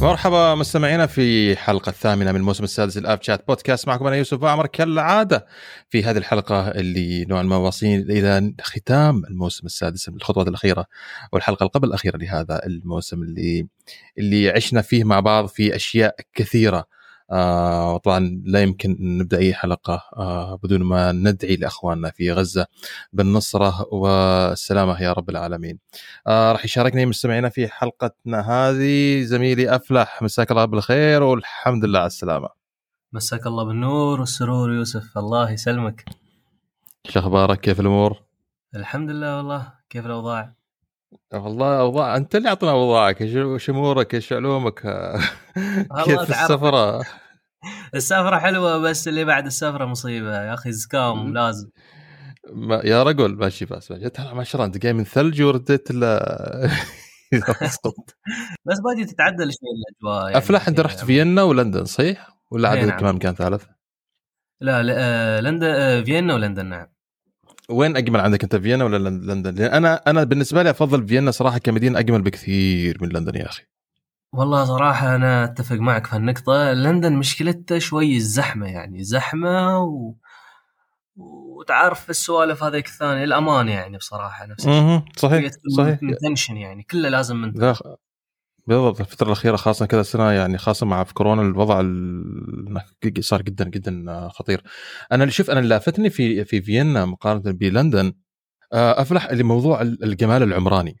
مرحبا مستمعينا في حلقة الثامنة من الموسم السادس الاب شات بودكاست. معكم أنا يوسف عمر كالعادة في هذه الحلقة اللي نوعا ما واصلين إلى ختام الموسم السادس الخطوات الأخيرة والحلقة قبل الأخيرة لهذا الموسم اللي اللي عشنا فيه مع بعض في أشياء كثيرة. آه طبعا لا يمكن نبدأ أي حلقة آه بدون ما ندعي لأخواننا في غزة بالنصرة والسلامة يا رب العالمين. آه راح يشاركني مستمعينا في حلقتنا هذه زميلي أفلح مساك الله بالخير والحمد لله على السلامة. مساك الله بالنور والسرور يوسف الله يسلمك. شو أخبارك كيف الأمور؟ الحمد لله والله كيف الأوضاع؟ والله أوضاع أنت اللي اعطنا أوضاعك إيش امورك إيش علومك؟ كيف السفرة؟ السفرة حلوة بس اللي بعد السفرة مصيبة يا أخي زكام لازم. ما يا رجل ماشي بس ماشي. ما شاء الله أنت جاي من ثلج ورديت لا بس باقي تتعدل شوي الأجواء يعني أفلح أنت رحت فيينا ولندن صحيح؟ ولا عدد نعم. كمان مكان ثالث؟ لا, لا آه، لندن آه، فيينا ولندن نعم. وين أجمل عندك أنت فيينا ولا لندن؟ لأن أنا أنا بالنسبة لي أفضل فيينا صراحة كمدينة أجمل بكثير من لندن يا أخي. والله صراحة أنا أتفق معك في هالنقطة، لندن مشكلتها شوي الزحمة يعني زحمة و... وتعرف السوالف هذيك الثانية الأمان يعني بصراحة نفس الشيء. صحيح صحيح. تنشن يعني كله لازم من بالضبط الفترة الأخيرة خاصة كذا سنة يعني خاصة مع في كورونا الوضع صار جدا جدا خطير. أنا اللي شوف أنا اللي لافتني في في فيينا مقارنة بلندن آه، أفلح اللي موضوع الجمال العمراني.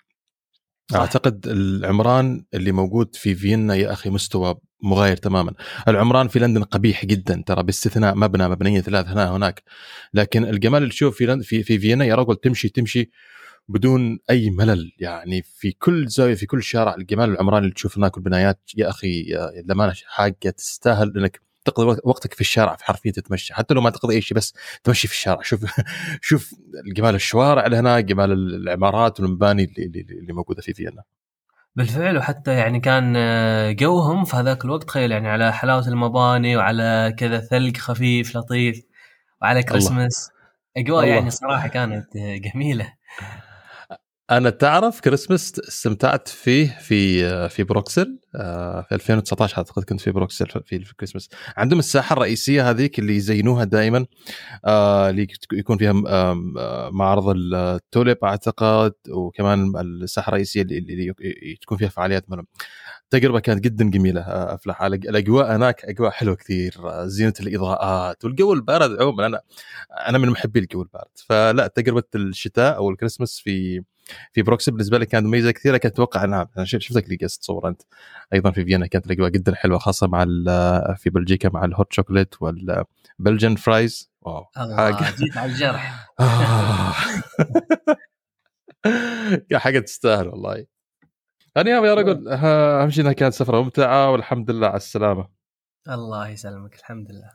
صح. أعتقد العمران اللي موجود في فيينا يا أخي مستوى مغاير تماما العمران في لندن قبيح جدا ترى باستثناء مبنى مبنية ثلاث هنا هناك لكن الجمال اللي تشوف في في في فيينا يا رجل تمشي تمشي بدون أي ملل. يعني في كل زاوية في كل شارع الجمال العمراني اللي تشوف هناك البنايات يا أخي للامانه حاجة تستاهل إنك تقضي وقتك في الشارع في حرفيا تتمشى. حتى لو ما تقضي أي شيء بس تمشي في الشارع. شوف شوف جمال الشوارع اللي هناك جمال العمارات والمباني اللي, اللي موجودة في فيينا. بالفعل. وحتى يعني كان جوهم في هذاك الوقت تخيل يعني على حلاوة المباني وعلى كذا ثلج خفيف لطيف وعلى كريسماس. أجواء يعني صراحة كانت جميلة. أنا تعرف كريسمس استمتعت فيه في في بروكسل آه، في 2019 أعتقد كنت في بروكسل في الكريسماس عندهم الساحة الرئيسية هذيك اللي يزينوها دائما آه، اللي يكون فيها معرض التوليب أعتقد وكمان الساحة الرئيسية اللي تكون فيها فعاليات منهم. تجربة كانت جدا جميلة آه، أفلح. الأجواء هناك أجواء حلوة كثير زينة الإضاءات والجو البارد عموما. أنا أنا من محبي الجو البارد. فلا تجربة الشتاء أو الكريسماس في في بروكسل بالنسبة لي كانت مميزة كثير لكن أتوقع نعم أنا شفتك اللي قصت تصور أنت. أيضا في فيينا كانت الاجواء جدا حلوة خاصة مع في بلجيكا مع ال hot chocolate وال Belgian fries واو حاجة. جيت على الجرح. حاجة تستاهل والله. أنا يا رجل أهم شيء إنها كانت سفرة ممتعة والحمد لله على السلامة. الله يسلمك الحمد لله.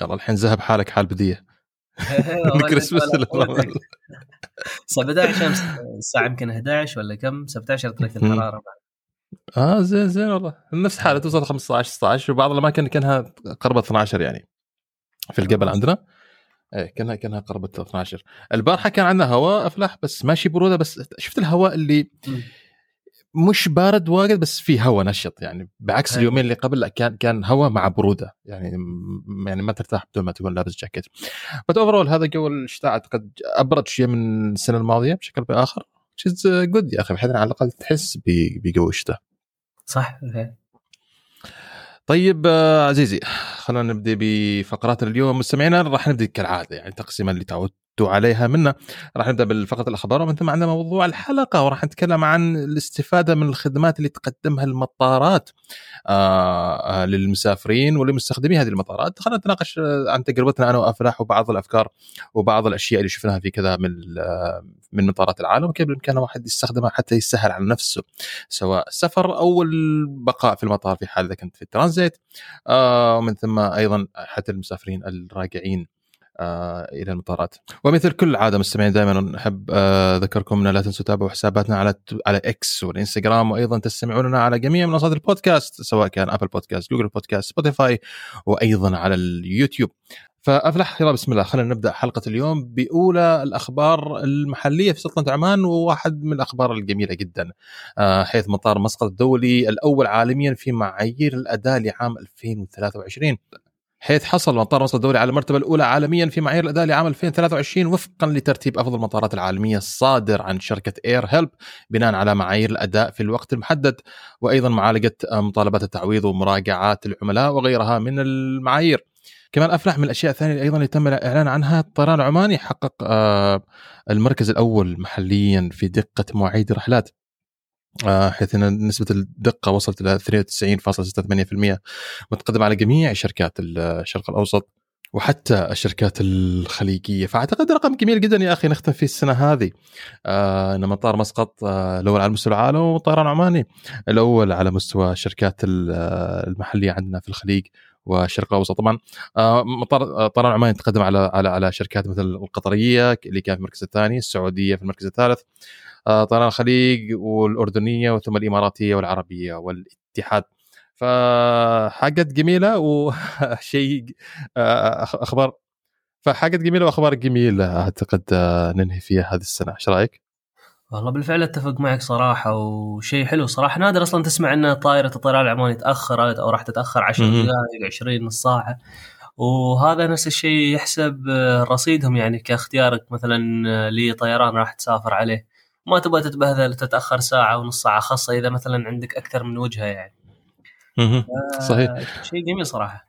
يلا الحين ذهب حالك حال بديه الكريسماس 17 امس الساعة يمكن 11 ولا كم؟ 17 درجه الحرارة آه زين زين والله. نفس حالة توصل 15 16 وبعض الأماكن كانها قربت 12 يعني. في الجبل عندنا. إيه كانها كانها قربت 12 البارحة كان عندنا هواء افلح بس ماشي برودة بس شفت الهواء اللي مش بارد واجد بس في هواء نشط يعني. بعكس هي. اليومين اللي قبل لا كان كان هواء مع برودة. يعني يعني ما ترتاح بدون ما تكون لابس جاكيت. بس overall هذا جو الشتاء أعتقد أبرد شيء من السنة الماضية بشكل بآخر تشيز جود يا أخي بحيث على الأقل تحس بجو الشتاء. صح طيب آه، عزيزي خلينا نبدأ بفقراتنا اليوم. مستمعينا راح نبدأ كالعادة يعني تقسيما اللي تعودت عليها منا. راح نبدأ بالفقرة الأخبار ومن ثم عندنا موضوع الحلقة وراح نتكلم عن الاستفادة من الخدمات اللي تقدمها المطارات آه, آه، للمسافرين ولمستخدمي هذه المطارات. خلينا نتناقش عن تجربتنا أنا وافلاح وبعض الأفكار وبعض الأشياء اللي شفناها في كذا من من مطارات العالم وكيف بالإمكان الواحد يستخدمها حتى يسهل على نفسه سواء السفر أو البقاء في المطار في حال إذا كنت في الترانزيت. آه ومن ثم أيضا حتى المسافرين الراجعين. آه إلى المطارات. ومثل كل عادة مستمعين دائما احب آه اذكركم ان لا تنسوا تتابعوا حساباتنا على على إكس والإنستغرام وأيضا تستمعوننا على جميع منصات البودكاست سواء كان Apple Podcast Google Podcast Spotify وأيضا على اليوتيوب. فأفلح يلا بسم الله خلينا نبدأ حلقة اليوم بأولى الأخبار المحلية في سلطنة عمان وواحد من الأخبار الجميلة جدا آه، حيث مطار مسقط الدولي الأول عالميا في معايير الأداء لعام 2023 حيث حصل مطار مسقط الدولي على المرتبة الأولى عالميا في معايير الأداء لعام 2023 وفقا لترتيب أفضل المطارات العالمية الصادر عن شركة اير هيلب بناء على معايير الأداء في الوقت المحدد وأيضا معالجة مطالبات التعويض ومراجعات العملاء وغيرها من المعايير. كمان افلح من الأشياء الثانية أيضا اللي تم الإعلان عنها الطيران العماني حقق آه، المركز الأول محليا في دقة مواعيد الرحلات حيث إن نسبة الدقة وصلت إلى 93.68% متقدمة على جميع شركات الشرق الأوسط وحتى الشركات الخليجية. فأعتقد رقم جميل جدا يا أخي نختم فيه السنة هذه. آه ان مطار مسقط آه الأول على مستوى العالم وطيران عماني الأول على مستوى الشركات المحلية عندنا في الخليج. والشرق الأوسط. طبعا آه، مطار آه، طيران عمان تقدم على على على شركات مثل القطرية اللي كان في المركز الثاني السعودية في المركز الثالث آه، طيران الخليج والأردنية وثم الإماراتية والعربية والاتحاد. فحاجات جميلة وشيء أخبار. فحاجات جميلة وأخبار جميلة أعتقد ننهي فيها هذه السنة. إيش رأيك؟ والله بالفعل أتفق معك صراحة وشيء حلو صراحة نادر أصلا تسمع إن طائرة الطيران العماني تأخرت أو راح تتأخر 10 دقائق 20 نص ساعة. وهذا نفس الشيء يحسب رصيدهم يعني كاختيارك. مثلا لطيران راح تسافر عليه ما تبغى تتبهذل تتأخر ساعة ونص ساعة خاصة إذا مثلا عندك أكثر من وجهة يعني. صحيح. شيء جميل صراحة.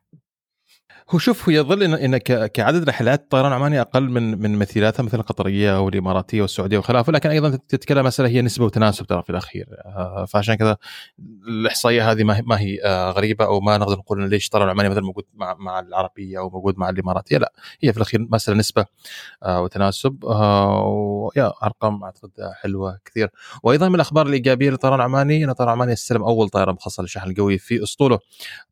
هو شوف هو يظل ان, إن كعدد رحلات طيران عماني أقل من من مثيلاتها مثل القطرية والإماراتية والسعودية وخلافه لكن أيضا تتكلم مسألة هي نسبة وتناسب ترى في الأخير. آه، فعشان كذا الإحصائية هذه ما هي آه، غريبة أو ما نقدر نقول ليش طيران عماني مثلا موجود مع مع العربية أو موجود مع الإماراتية. لا هي في الأخير مسألة نسبة آه، وتناسب. ويا أرقام أعتقد حلوة كثير. وأيضا من الأخبار الإيجابية للطيران العماني إن الطيران العماني استلم أول طائره مخصصة للشحن القوي في أسطوله.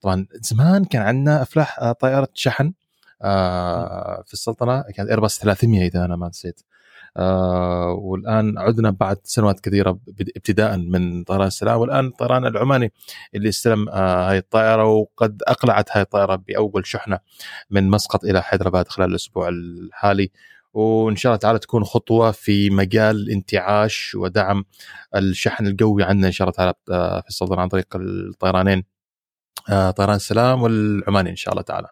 طبعا زمان كان عندنا أفلاح طائره شحن آه في السلطنة كانت ايرباص 300 إذا أنا ما نسيت. آه والآن عدنا بعد سنوات كثيرة ابتداء من طيران السلام والآن الطيران العماني اللي استلم آه هاي الطائرة وقد أقلعت هاي الطائرة بأول شحنة من مسقط إلى حيدرباد خلال الأسبوع الحالي. وإن شاء الله تعالى تكون خطوة في مجال انتعاش ودعم الشحن القوي عندنا إن شاء الله تعالى في السلطنة عن طريق الطيرانين طيران السلام والعماني إن شاء الله تعالى.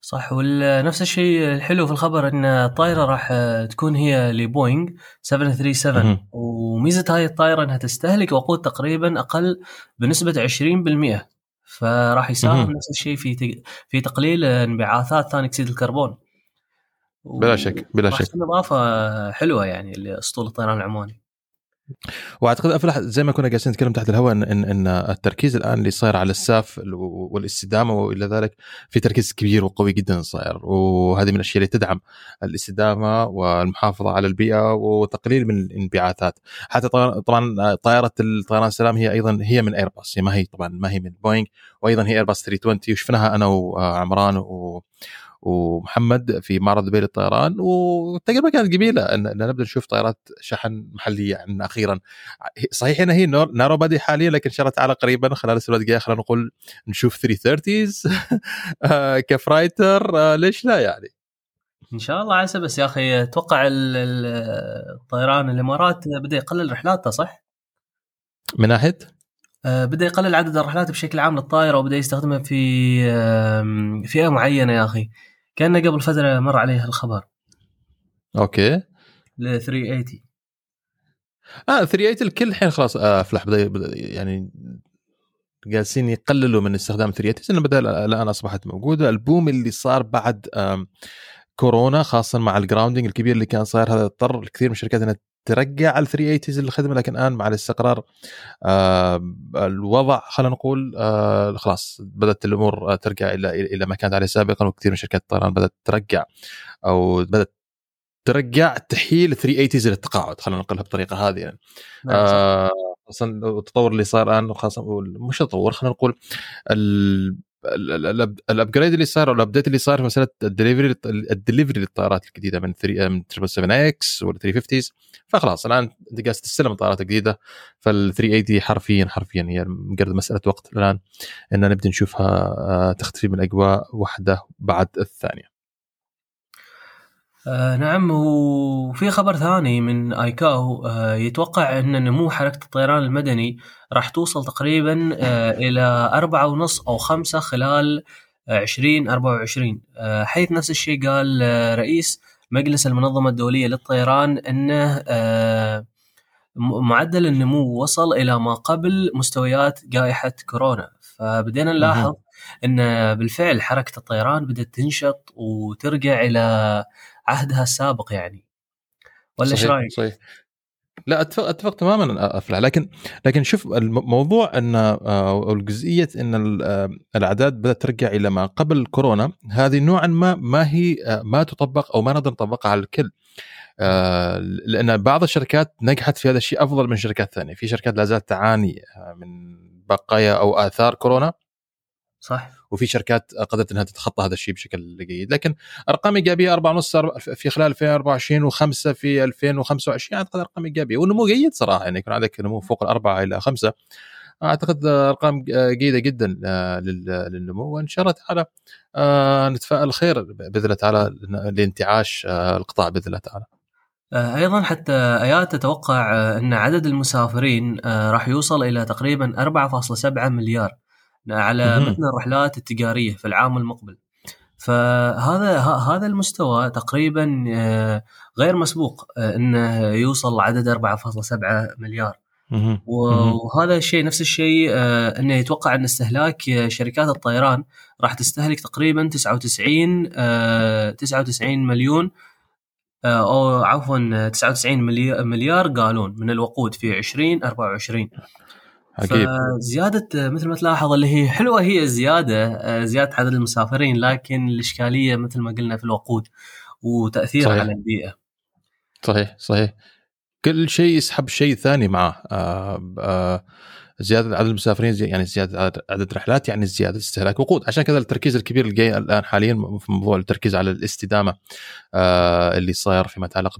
صح. ونفس الشيء الحلو في الخبر إن الطائره راح تكون هي لبوينغ 737 وميزة هاي الطائره إنها تستهلك وقود تقريبا أقل بنسبة 20% فراح يساهم نفس الشيء في في تقليل انبعاثات ثاني أكسيد الكربون. بلا شك بلا شك. إضافة حلوة يعني لأسطول الطيران العماني وأعتقد أفلح زي ما كنا جالسين نتكلم تحت الهواء ان ان, التركيز الآن اللي صاير على ال SAF والاستدامة وإلى ذلك في تركيز كبير وقوي جدا صاير. وهذه من الأشياء اللي تدعم الاستدامة والمحافظة على البيئة وتقليل من الانبعاثات. حتى طبعا طائرة الطيران السلام هي أيضا هي من ايرباص هي ما هي طبعا ما هي من بوينغ وأيضا هي ايرباص 320 وشفناها أنا وعمران و ومحمد في معرض دبي للطيران والتجربه كانت جميله ان, نبدأ نشوف طائرات شحن محلية عندنا أخيرا. صحيح انها هي نارو بادي حاليا لكن ان شاء الله تعالى قريبا خلال السنوات الجاية. خلينا نقول نشوف 330 آه، كفرايتر آه، ليش لا يعني؟ إن شاء الله عسى بس يا أخي أتوقع الطيران الإمارات بدأ يقلل رحلاته صح؟ من ناحية؟ آه، بدأ يقلل عدد الرحلات بشكل عام للطائرة وبدأ يستخدمها في فئة معينة يا أخي. كأن قبل فتره مر عليها الخبر. okay. ل 380 آه 380 الكل الحين خلاص آه، أفلح بدا يعني جالسين يقللوا من استخدام 380 لأن بدأ الآن أصبحت موجودة. البوم اللي صار بعد كورونا خاصة مع ال grounding الكبير اللي كان صاير هذا اضطر الكثير من الشركات إنها ترجع ال 380 للخدمه لكن الآن مع الاستقرار آه الوضع خلينا نقول آه خلاص بدأت الأمور ترجع إلى إلى ما كانت عليه سابقا وكثير من شركات الطيران بدأت ترجع أو بدأت ترجع تحيل 380 للتقاعد خلينا نقولها بالطريقة هذه يعني. نعم، آه خاصه التطور اللي صار الآن وخاصه مش تطور خلينا نقول ال upgrade اللي صار ال update اللي صار في مسألة ال delivery ال delivery للطائرات الجديدة من 3 من 777 X ولا 350 فخلاص الآن أنت قاعد تستلم الطائرات الجديده فال 380 حرفيا حرفيا هي مجرد مسألة وقت الآن ان نبدأ نشوفها آه، تختفي من الاجواء واحدة بعد الثانية. آه نعم وفي خبر ثاني من آيكاو آه يتوقع أن نمو حركة الطيران المدني راح توصل تقريبا آه إلى أربعة ونص أو خمسة خلال 2024 آه حيث نفس الشيء قال آه رئيس مجلس المنظمة الدولية للطيران أنه آه معدل النمو وصل إلى ما قبل مستويات جائحة كورونا. فبدينا نلاحظ أن بالفعل حركة الطيران بدأت تنشط وترجع إلى عهدها السابق يعني. ولا إيش رأيك؟ صحيح. لا أتفق أتفق تماما أفلح. لكن لكن شوف الموضوع إن أو الجزئية إن الأعداد بدأت ترجع إلى ما قبل كورونا هذه نوعا ما ما هي ما تطبق أو ما نقدر نطبقها على الكل. لأن بعض الشركات نجحت في هذا الشيء أفضل من شركات ثانية. في شركات لا زالت تعاني من بقايا أو آثار كورونا. صح. وفي شركات قدرت إنها تتخطى هذا الشيء بشكل جيد. لكن أرقام إيجابية 4.5 في خلال 2024 و5 في 2025 أعتقد أرقام إيجابية. والنمو جيد صراحة يعني يكون عندك نمو فوق الأربعة إلى خمسة. أعتقد أرقام جيدة جدا للنمو. وإن شاء الله تعالى نتفائل خير بإذن الله تعالى لانتعاش القطاع بإذن الله تعالى. أيضا حتى أيات تتوقع أن عدد المسافرين راح يوصل إلى تقريبا 4.7 مليار. على متن الرحلات التجارية في العام المقبل. فهذا هذا المستوى تقريبا غير مسبوق إنه يوصل عدد 4.7 مليار. وهذا الشيء نفس الشيء إنه يتوقع إن استهلاك شركات الطيران راح تستهلك تقريبا 99 99 مليون أو عفوا 99 مليار قالون من الوقود في 2024 أكيد. فزيادة مثل ما تلاحظ اللي هي حلوة هي الزيادة زيادة عدد المسافرين لكن الإشكالية مثل ما قلنا في الوقود وتأثيرها على البيئة. صحيح صحيح. كل شيء يسحب شيء ثاني معه. آه آه زيادة عدد المسافرين زي يعني زيادة عدد الرحلات يعني زيادة استهلاك وقود. عشان كذا التركيز الكبير اللي جاي الآن حاليا في موضوع التركيز على الاستدامة آه اللي صاير فيما يتعلق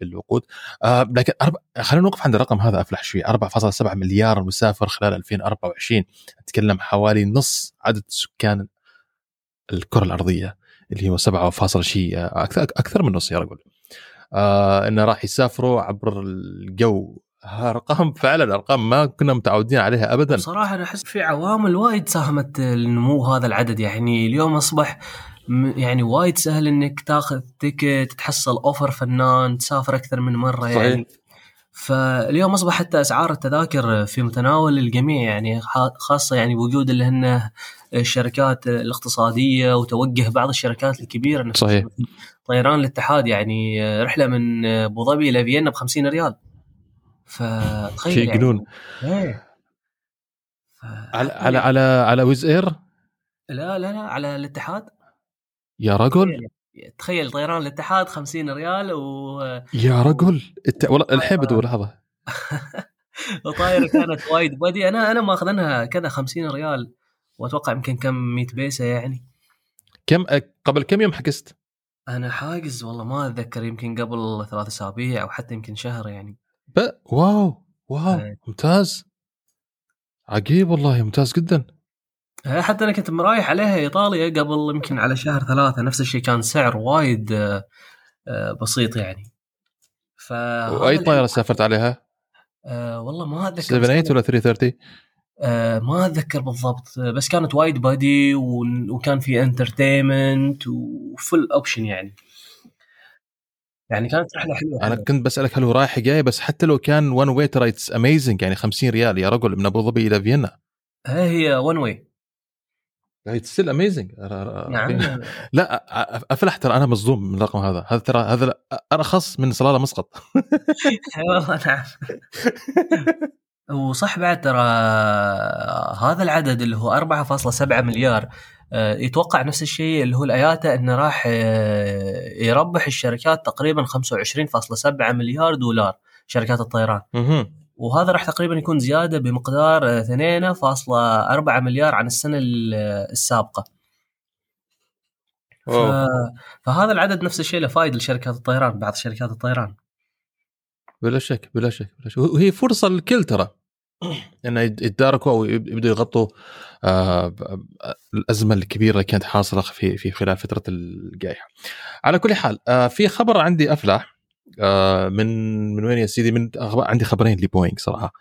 بالوقود. آه لكن خلينا نوقف عند الرقم هذا أفلح شوي. 4.7 مليار مسافر خلال 2024 نتكلم حوالي نص عدد سكان الكرة الأرضية اللي هو 7 فاصل شيء أكثر أكثر من نص يا رجل. آه إنه راح يسافروا عبر الجو ارقام فعلا أرقام ما كنا متعودين عليها ابدا. صراحة أنا أحس في عوامل وايد ساهمت لنمو هذا العدد. يعني اليوم أصبح يعني وايد سهل إنك تاخذ تيكت تحصل أوفر فنان تسافر أكثر من مرة صحيح. يعني فاليوم أصبح حتى أسعار التذاكر في متناول الجميع. يعني خاصة يعني بوجود اللي هن الشركات الاقتصادية وتوجه بعض الشركات الكبيرة. صحيح. طيران الاتحاد يعني رحلة من أبو ظبي إلى فيينا ب 50 ريال. فتخيل شيء جنون يعني. إيه. على على على على ويز إير؟ لا لا لا على الاتحاد. يا رجل. تخيل طيران الاتحاد 50 ريال و يا رجل. الت... والله الحين بدور لحظة. وطايرة كانت وايد. بادي أنا أنا ماخذنها كذا 50 ريال وأتوقع يمكن كم 100 بيسة يعني. كم قبل كم يوم حجزت؟ أنا حاجز والله ما أتذكر يمكن قبل ثلاث أسابيع أو حتى يمكن شهر يعني. ب... wow wow أي. ممتاز. عجيب والله ممتاز جدا. حتى أنا كنت مرايح عليها إيطاليا قبل يمكن على شهر ثلاثة نفس الشيء كان سعر وايد بسيط يعني. ف وأي طائره سافرت عليها؟ أه والله ما أتذكر 78 ولا 330 أه ما أتذكر بالضبط بس كانت وايد بادي وكان في entertainment و full option يعني. يعني كانت رحلة حلوة أنا كنت بسألك هل هو رايح جاي بس حتى لو كان one way ترى it's amazing يعني 50 ريال يا رجل من أبو ظبي إلى فيينا. هي one way it's still amazing نعم. لا أفلح ترى أنا مصدوم من الرقم هذا. هذا ترى هذا أرخص من صلالة مسقط. والله نعم. وصح بعد ترى هذا العدد اللي هو 4.7 مليار. يتوقع نفس الشيء اللي هو الآياتا إنه راح يربح الشركات تقريبا 25.7 مليار دولار شركات الطيران. وهذا راح تقريبا يكون زيادة بمقدار 2.4 مليار عن السنة السابقة. ف... فهذا العدد نفس الشيء له فائده لشركات الطيران بعض شركات الطيران. بلا شك بلا شك بلا شك. وهي فرصة للكل ترى. إنه يتداركوا أو يبدوا يغطوا آه الأزمة الكبيرة اللي كانت حاصلة في في خلال فترة الجائحة. على كل حال آه في خبر عندي أفلح آه من من وين يا سيدي؟ من عندي خبرين لبوينغ صراحة.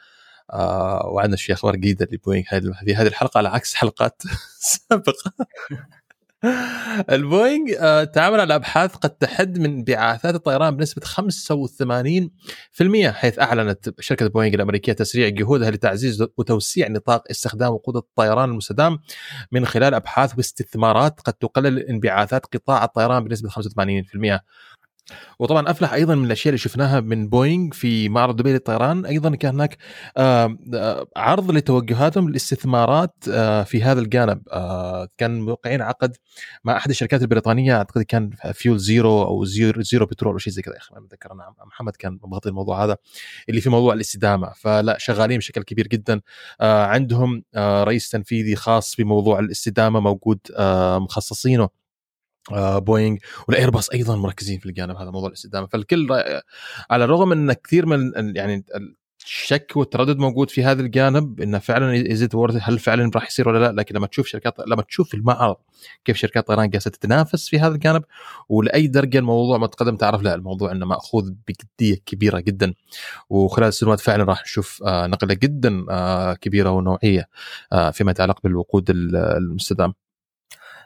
وعندنا شيء أخبار جديدة لبوينغ. في هذه الحلقة على عكس حلقات سابقة. البوينغ آه تعامل على أبحاث قد تحد من انبعاثات الطيران بنسبة 85% حيث أعلنت شركة بوينغ الأمريكية تسريع جهودها لتعزيز وتوسيع نطاق استخدام وقود الطيران المستدام من خلال أبحاث واستثمارات قد تقلل انبعاثات قطاع الطيران بنسبة 85% وطبعا أفلح أيضا من الأشياء اللي شفناها من بوينغ في معرض دبي للطيران. أيضا كان هناك عرض لتوجهاتهم للاستثمارات في هذا الجانب. كان موقعين عقد مع أحد الشركات البريطانية أعتقد كان fuel zero أو zero, zero petrol أو شيء زي كذا يا أخي ما اتذكر أنا محمد كان مغطي الموضوع هذا اللي في موضوع الاستدامة. فلا شغالين بشكل كبير جدا. عندهم رئيس تنفيذي خاص بموضوع الاستدامة موجود مخصصينه. آه، بوينغ والايرباص أيضا مركزين في الجانب هذا موضوع الاستدامه فالكل على الرغم إن كثير من يعني الشك والتردد موجود في هذا الجانب إنه فعلا ازيد هل فعلا راح يصير ولا لا لكن لما تشوف شركات لما تشوف المعرض كيف شركات طيران جالسة تتنافس في هذا الجانب ولأي درجة الموضوع متقدم تعرف لا الموضوع إنه مأخوذ بجدية كبيرة جدا. وخلال السنوات فعلا راح نشوف آه، نقلة جدا آه، كبيرة ونوعية فيما يتعلق بالوقود المستدام.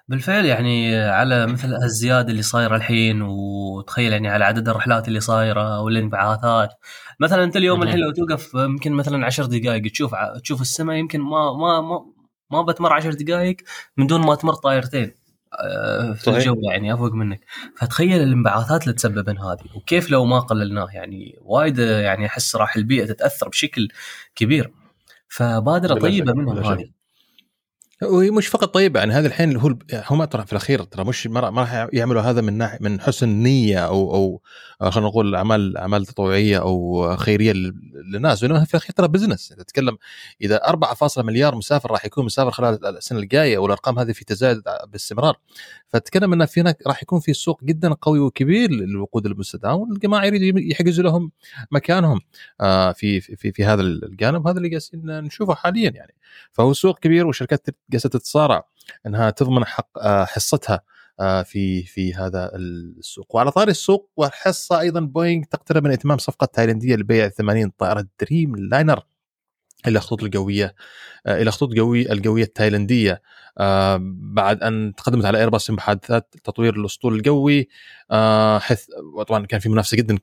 بالفعل يعني على مثل الزيادة اللي صايرة الحين وتخيل يعني على عدد الرحلات اللي صايرة والانبعاثات. مثلا أنت اليوم الحين لو توقف يمكن مثلا 10 دقائق تشوف تشوف السماء يمكن ما ما ما ما بتمر 10 دقائق من دون ما تمر طائرتين آه، في الجو يعني أفوق منك. فتخيل الانبعاثات اللي تسببن هذه وكيف لو ما قللناه؟ يعني وايد يعني أحس راح البيئة تتأثر بشكل كبير. فبادرة طيبة منهم هذه. وهي مش فقط طيبة يعني هذا الحين هو هم ترى في الأخير ترى مش ما راح يعملوا هذا من ناحيه من حسن نية أو أو خلينا نقول اعمال أعمال تطوعيه أو خيرية للناس لأنه في الأخير ترى بزنس تتكلم إذا 4 مليار مسافر راح يكون مسافر خلال السنة الجاية والأرقام هذه في تزايد باستمرار. فتتكلم انه في هناك راح يكون في سوق جدا قوي وكبير للوقود المستدام والجماعة يريدوا يحجزوا لهم مكانهم. آه، في في في هذا الجانب هذا اللي جالسين نشوفه حاليا يعني. فهو سوق كبير وشركات جالسه تتصارع إنها تضمن حق آه، حصتها آه، في في هذا السوق. وعلى طاري السوق والحصة أيضا بوينغ تقترب من إتمام صفقة تايلنديه لبيع 80 طائرة دريم لاينر إلى خطوط الجويه آه، إلى خطوط الجويه الجويه التايلنديه بعد أن تقدمت على ايرباص محادثات تطوير الأسطول الجوي حيث طبعا كان في منافسة جدا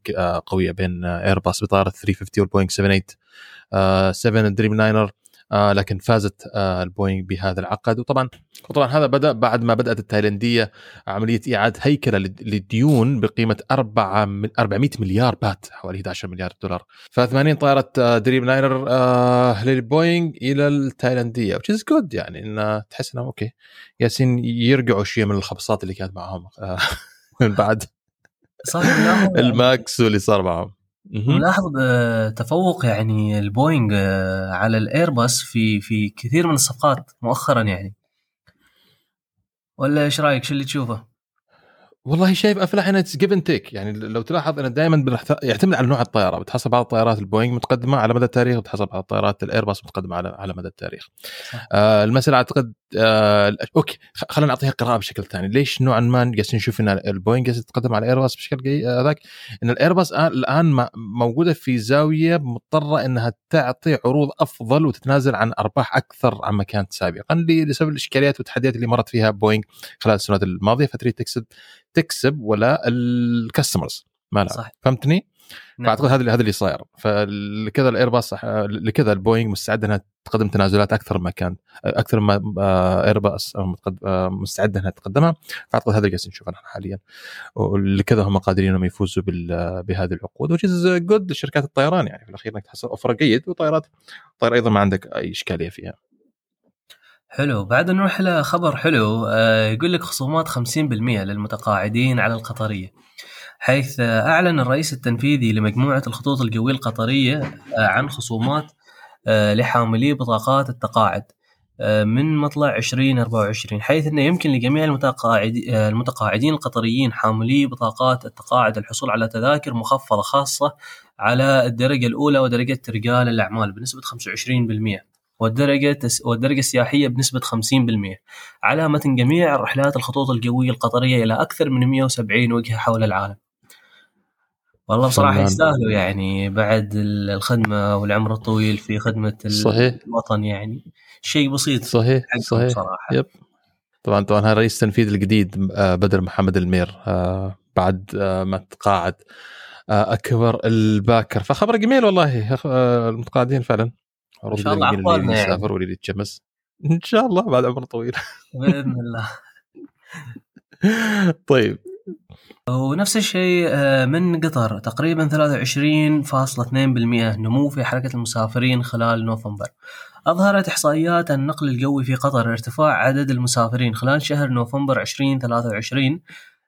قوية بين ايرباص بطائرة 350 والبوينغ 78 7 دريم لاينر آه لكن فازت آه البوينغ بهذا العقد. وطبعا وطبعا هذا بدأ بعد ما بدأت التايلندية عملية إعادة هيكلة للديون بقيمة 4 400 مليار بات حوالي 11 مليار دولار. ف 80 طائرة آه دريم لاينر آه للبوينغ إلى التايلندية which is good يعني إن تحس انه okay جالسين يرجعوا شيء من الخبصات اللي كانت معهم من بعد. صحيح الماكس واللي صار معهم. ملاحظ تفوق يعني البوينغ آه، على الإيرباص في في كثير من الصفقات مؤخرا يعني. ولا إيش رأيك؟ شو اللي تشوفه؟ والله شايف أفلح هنا give and take يعني لو تلاحظ انه دائما يعتمد على نوع الطيارة. بتحصل بعض الطيارات البوينغ متقدمة على مدى التاريخ بتحصل بعض الطيارات الإيرباص متقدمة على على مدى التاريخ. آه المسألة أعتقد آه okay خلينا نعطيها قراءه بشكل ثاني ليش نوعا ما جالسين نشوف إن البوينغ جالسه تتقدم على الايرباص بشكل هذاك إن الايرباص الآن موجودة في زاوية مضطرة إنها تعطي عروض أفضل وتتنازل عن أرباح أكثر عما كانت سابقا لسبب الإشكاليات والتحديات اللي مرت فيها بوينغ خلال السنوات الماضية فتريد تكسب تكسب ولا ال customers ما لا صح. فهمتني؟ نعم. فأعتقد هذا هذا اللي صاير. فلكذا الايرباص لكذا البوينغ مستعده إنها تقدم تنازلات أكثر ما كان أكثر ما ايرباص مستعده إنها تقدمها. فأعتقد هذا اللي جالسين نشوفه نحن حاليا. ولكذا هم قادرين إنهم يفوزوا بهذه العقود وتش از جود لشركات الطيران يعني. في الأخير إنك تحصل offer جيد وطائرات طائره أيضا ما عندك أي إشكالية فيها. حلو. بعد نروح لخبر حلو آه، يقول لك خصومات 50% للمتقاعدين على القطرية. حيث أعلن الرئيس التنفيذي لمجموعة الخطوط الجوية القطرية آه، عن خصومات آه، لحاملي بطاقات التقاعد آه، من مطلع 2024 حيث أنه يمكن لجميع المتقاعدين القطريين حاملي بطاقات التقاعد الحصول على تذاكر مخفضة خاصة على الدرجة الأولى ودرجة رجال الأعمال بنسبة 25% والدرجة والدرجة السياحية بنسبة 50% على متن جميع رحلات الخطوط الجوية القطرية إلى أكثر من 170 وجهة حول العالم. والله بصراحة يستاهلوا يعني بعد الخدمة والعمر الطويل في خدمة صحيح. الوطن يعني. شيء بسيط صحيح صحيح. صراحة. يب. طبعا طبعا هذا رئيس التنفيذي الجديد آه، بدر محمد المير آه، بعد آه، ما تقاعد أكبر الباكر. فخبر جميل والله المتقاعدين فعلا. إن شاء الله اللي يعني. يسافر واللي يتشمس إن شاء الله بعد عمر طويل. بإذن الله. طيب. ونفس الشيء آه، من قطر. تقريبا 23.2% نمو في حركة المسافرين خلال نوفمبر. أظهرت إحصائيات النقل الجوي في قطر ارتفاع عدد المسافرين خلال شهر نوفمبر 2023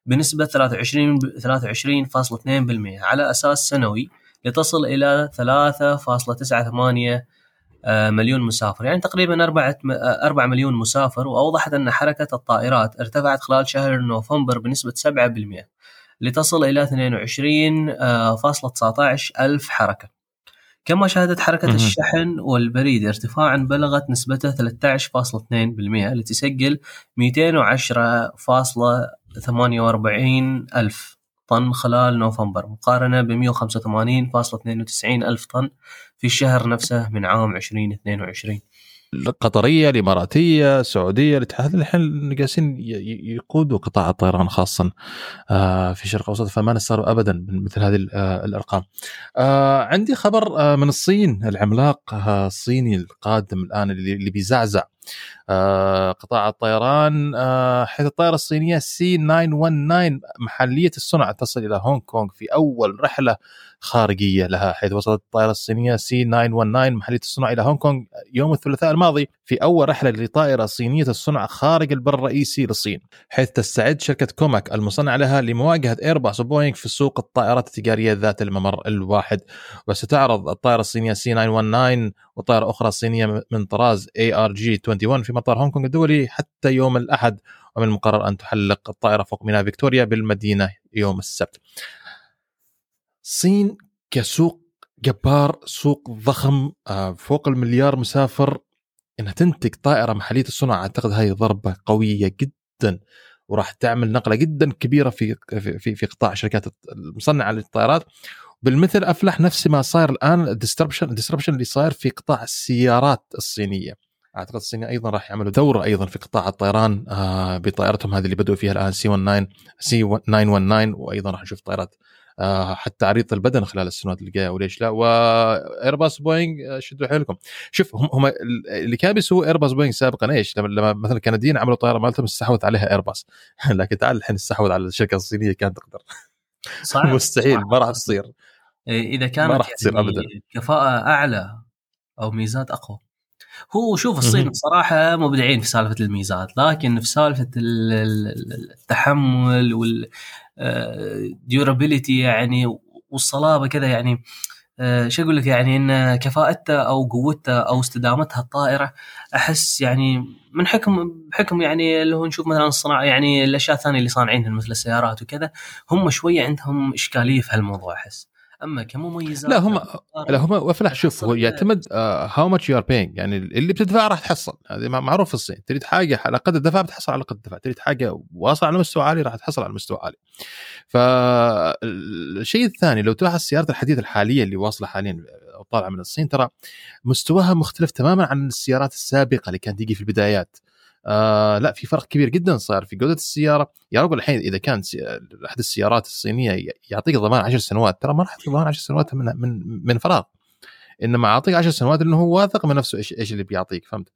بنسبة 23 23.2% على أساس سنوي لتصل إلى 3.98 آه، مليون مسافر. يعني تقريبا 4 4 مليون مسافر وأوضحت أن حركة الطائرات ارتفعت خلال شهر نوفمبر بنسبة 7% لتصل إلى 22.19 ألف حركة. كما شهدت حركة الشحن والبريد ارتفاعا بلغت نسبته 13.2% لتسجل 210.48 ألف طن خلال نوفمبر مقارنة ب 185.92 ألف طن في الشهر نفسه من عام 2022 القطرية الإماراتية السعودية الاتحاد الحين جالسين يقودوا قطاع الطيران خاصه آه، في الشرق الاوسط فما نستغرب ابدا من مثل هذه آه، الأرقام. آه، عندي خبر من الصين العملاق الصيني القادم الآن اللي بيزعزع قطاع الطيران حيث الطائرة الصينية C919 محلية الصنع تصل إلى هونغ كونغ في أول رحلة خارجية لها حيث وصلت الطائرة الصينية C919 محلية الصنع إلى هونغ كونغ يوم الثلاثاء الماضي في أول رحلة لطائرة صينية الصنع خارج البر الرئيسي للصين حيث تستعد شركة كوماك المصنعة لها لمواجهة ايرباص وبوينغ في سوق الطائرات التجارية ذات الممر الواحد وستعرض الطائرة الصينية C919 وطائرة أخرى صينية من طراز ARJ21 في مطار هونغ كونغ الدولي حتى يوم الأحد ومن المقرر أن تحلق الطائرة فوق ميناء فيكتوريا بالمدينة يوم السبت. الصين كسوق جبار سوق ضخم آه، فوق المليار مسافر. إنها تنتج طائرة محلية الصنع أعتقد هذه ضربه قوية جدا وراح تعمل نقلة جدا كبيرة في في في قطاع الشركات المصنعة للطائرات. بالمثل أفلح نفس ما صاير الآن ال disruption ال disruption اللي صاير في قطاع السيارات الصينية. أعتقد الصينيين أيضا راح يعملوا دورة أيضا في قطاع الطيران آه بطائرتهم هذه اللي بدأوا فيها الآن سي 19 سي 919 وأيضا راح نشوف طائرات حتى عريض البدن خلال السنوات اللي جاية وليش لا؟ وايرباص بوينغ آه، شدوا حيلكم. شوف هم هم اللي كان بيسووا ايرباص بوينغ سابقا إيش؟ لما, لما مثلا الكنديين عملوا طائره مالتهم استحوذ عليها ايرباص لكن تعال الحين استحوذ على الشركة الصينية كانت تقدر. صعب مستحيل ما راح تصير. إيه، إذا كانت ما راح تصير يعني ابدا. كفاءة أعلى أو ميزات أقوى. هو شوف الصين بصراحة مبدعين في سالفة الميزات لكن في سالفة التحمل وال ديورابيلتي يعني والصلابة كذا يعني آه، شو أقول لك يعني إن كفاءتها أو قوتها أو استدامتها الطائرة أحس يعني من حكم بحكم يعني اللي هو نشوف مثلا الصناعة يعني الأشياء الثانية اللي صانعينها مثل السيارات وكذا هم شوية عندهم إشكالية في هالموضوع أحس. أما كمميزات لا هم لا هم وفلاح شوف هو يعتمد how much you are paying يعني اللي بتدفع راح تحصل. هذه معروف في الصين. تريد حاجة على قد الدفع بتحصل على قد الدفع. تريد حاجة واصله على مستوى عالي راح تحصل على مستوى عالي. فالشيء الثاني لو تلاحظ السيارات الحديثه الحالية اللي واصلة حاليا أو طالعة من الصين ترى مستواها مختلف تماما عن السيارات السابقة اللي كانت تيجي في البدايات. آه لا في فرق كبير جدا صار في جودة السيارة يا رجل الحين إذا كان أحد السيارات الصينية يعطيك ضمان 10 سنوات ترى ما راح يعطيك ضمان 10 سنوات من من من فراغ إنما اعطيك 10 سنوات لأنه هو واثق من نفسه إيش إيش اللي بيعطيك فهمت؟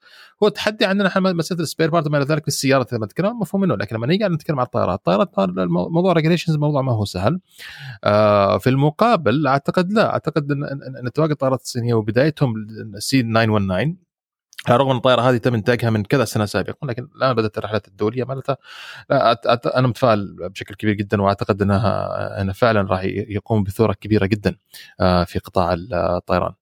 هو التحدي عندنا إحنا مسألة ال spare part وما إلى ذلك في السيارة لما نتكلم مفهوم منه لكن لما نيجي نتكلم عن الطائرات، الطائرات موضوع regulations موضوع ما هو سهل. آه في المقابل أعتقد لا أعتقد إن, أن تواجد الطائرات الصينية وبدايتهم سي 919 على الرغم إن الطائرة هذه تم إنتاجها من كذا سنة سابقا لكن الآن بدأت الرحلات الدولية مالتها أنا متفائل بشكل كبير جدا وأعتقد إنها إنه فعلا راح يقوم بثورة كبيرة جدا آه، في قطاع الطيران.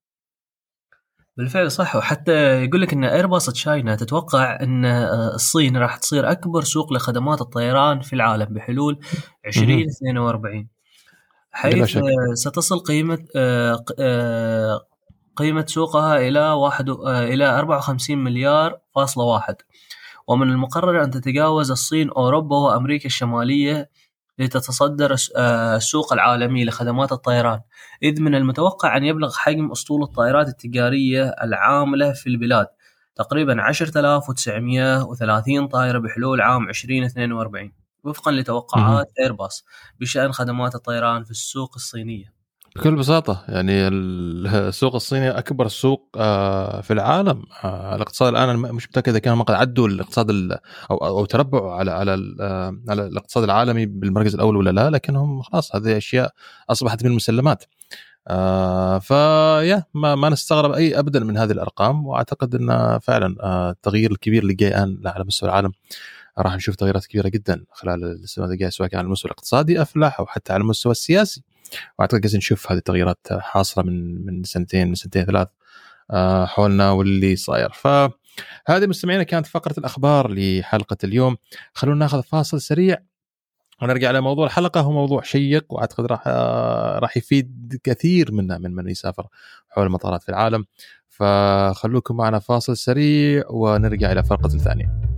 بالفعل صح. وحتى يقول لك إن ايرباص تشاينا تتوقع إن آه، الصين راح تصير أكبر سوق لخدمات الطيران في العالم بحلول 2042 حيث ستصل قيمة قيمة سوقها إلى واحد إلى 54 مليار فاصلة واحد. ومن المقرر أن تتجاوز الصين أوروبا وأمريكا الشمالية لتتصدر آه، السوق العالمي لخدمات الطيران. إذ من المتوقع أن يبلغ حجم أسطول الطائرات التجارية العاملة في البلاد تقريبا 10930 طائرة بحلول عام 2042 وفقا لتوقعات ايرباص بشأن خدمات الطيران في السوق الصينية. بكل بساطة يعني السوق الصيني أكبر سوق آه، في العالم. آه، الاقتصاد الآن مش متأكد إذا كانوا قد عدوا الاقتصاد أو أو تربعوا على على آه، على الاقتصاد العالمي بالمركز الأول ولا لا لكنهم خلاص هذه أشياء أصبحت من المسلمات. فيا ما, ما نستغرب أي أبدا من هذه الأرقام وأعتقد أن فعلا التغيير الكبير اللي جاي الآن على مستوى العالم راح نشوف تغييرات كبيرة جدا خلال السنوات الجايه سواء كان على المستوى الاقتصادي افلح أو حتى على المستوى السياسي. وأعتقد قاعدين نشوف هذه التغييرات حاصلة من من سنتين من سنتين ثلاث آه، حولنا واللي صاير. فهذه مستمعينا كانت فقرة الأخبار لحلقة اليوم. خلونا ناخذ فاصل سريع ونرجع على موضوع. الحلقة هو موضوع شيق وأعتقد راح آه، راح يفيد كثير منا من من يسافر حول المطارات في العالم. فخلوكم معنا فاصل سريع ونرجع إلى الفقره الثانية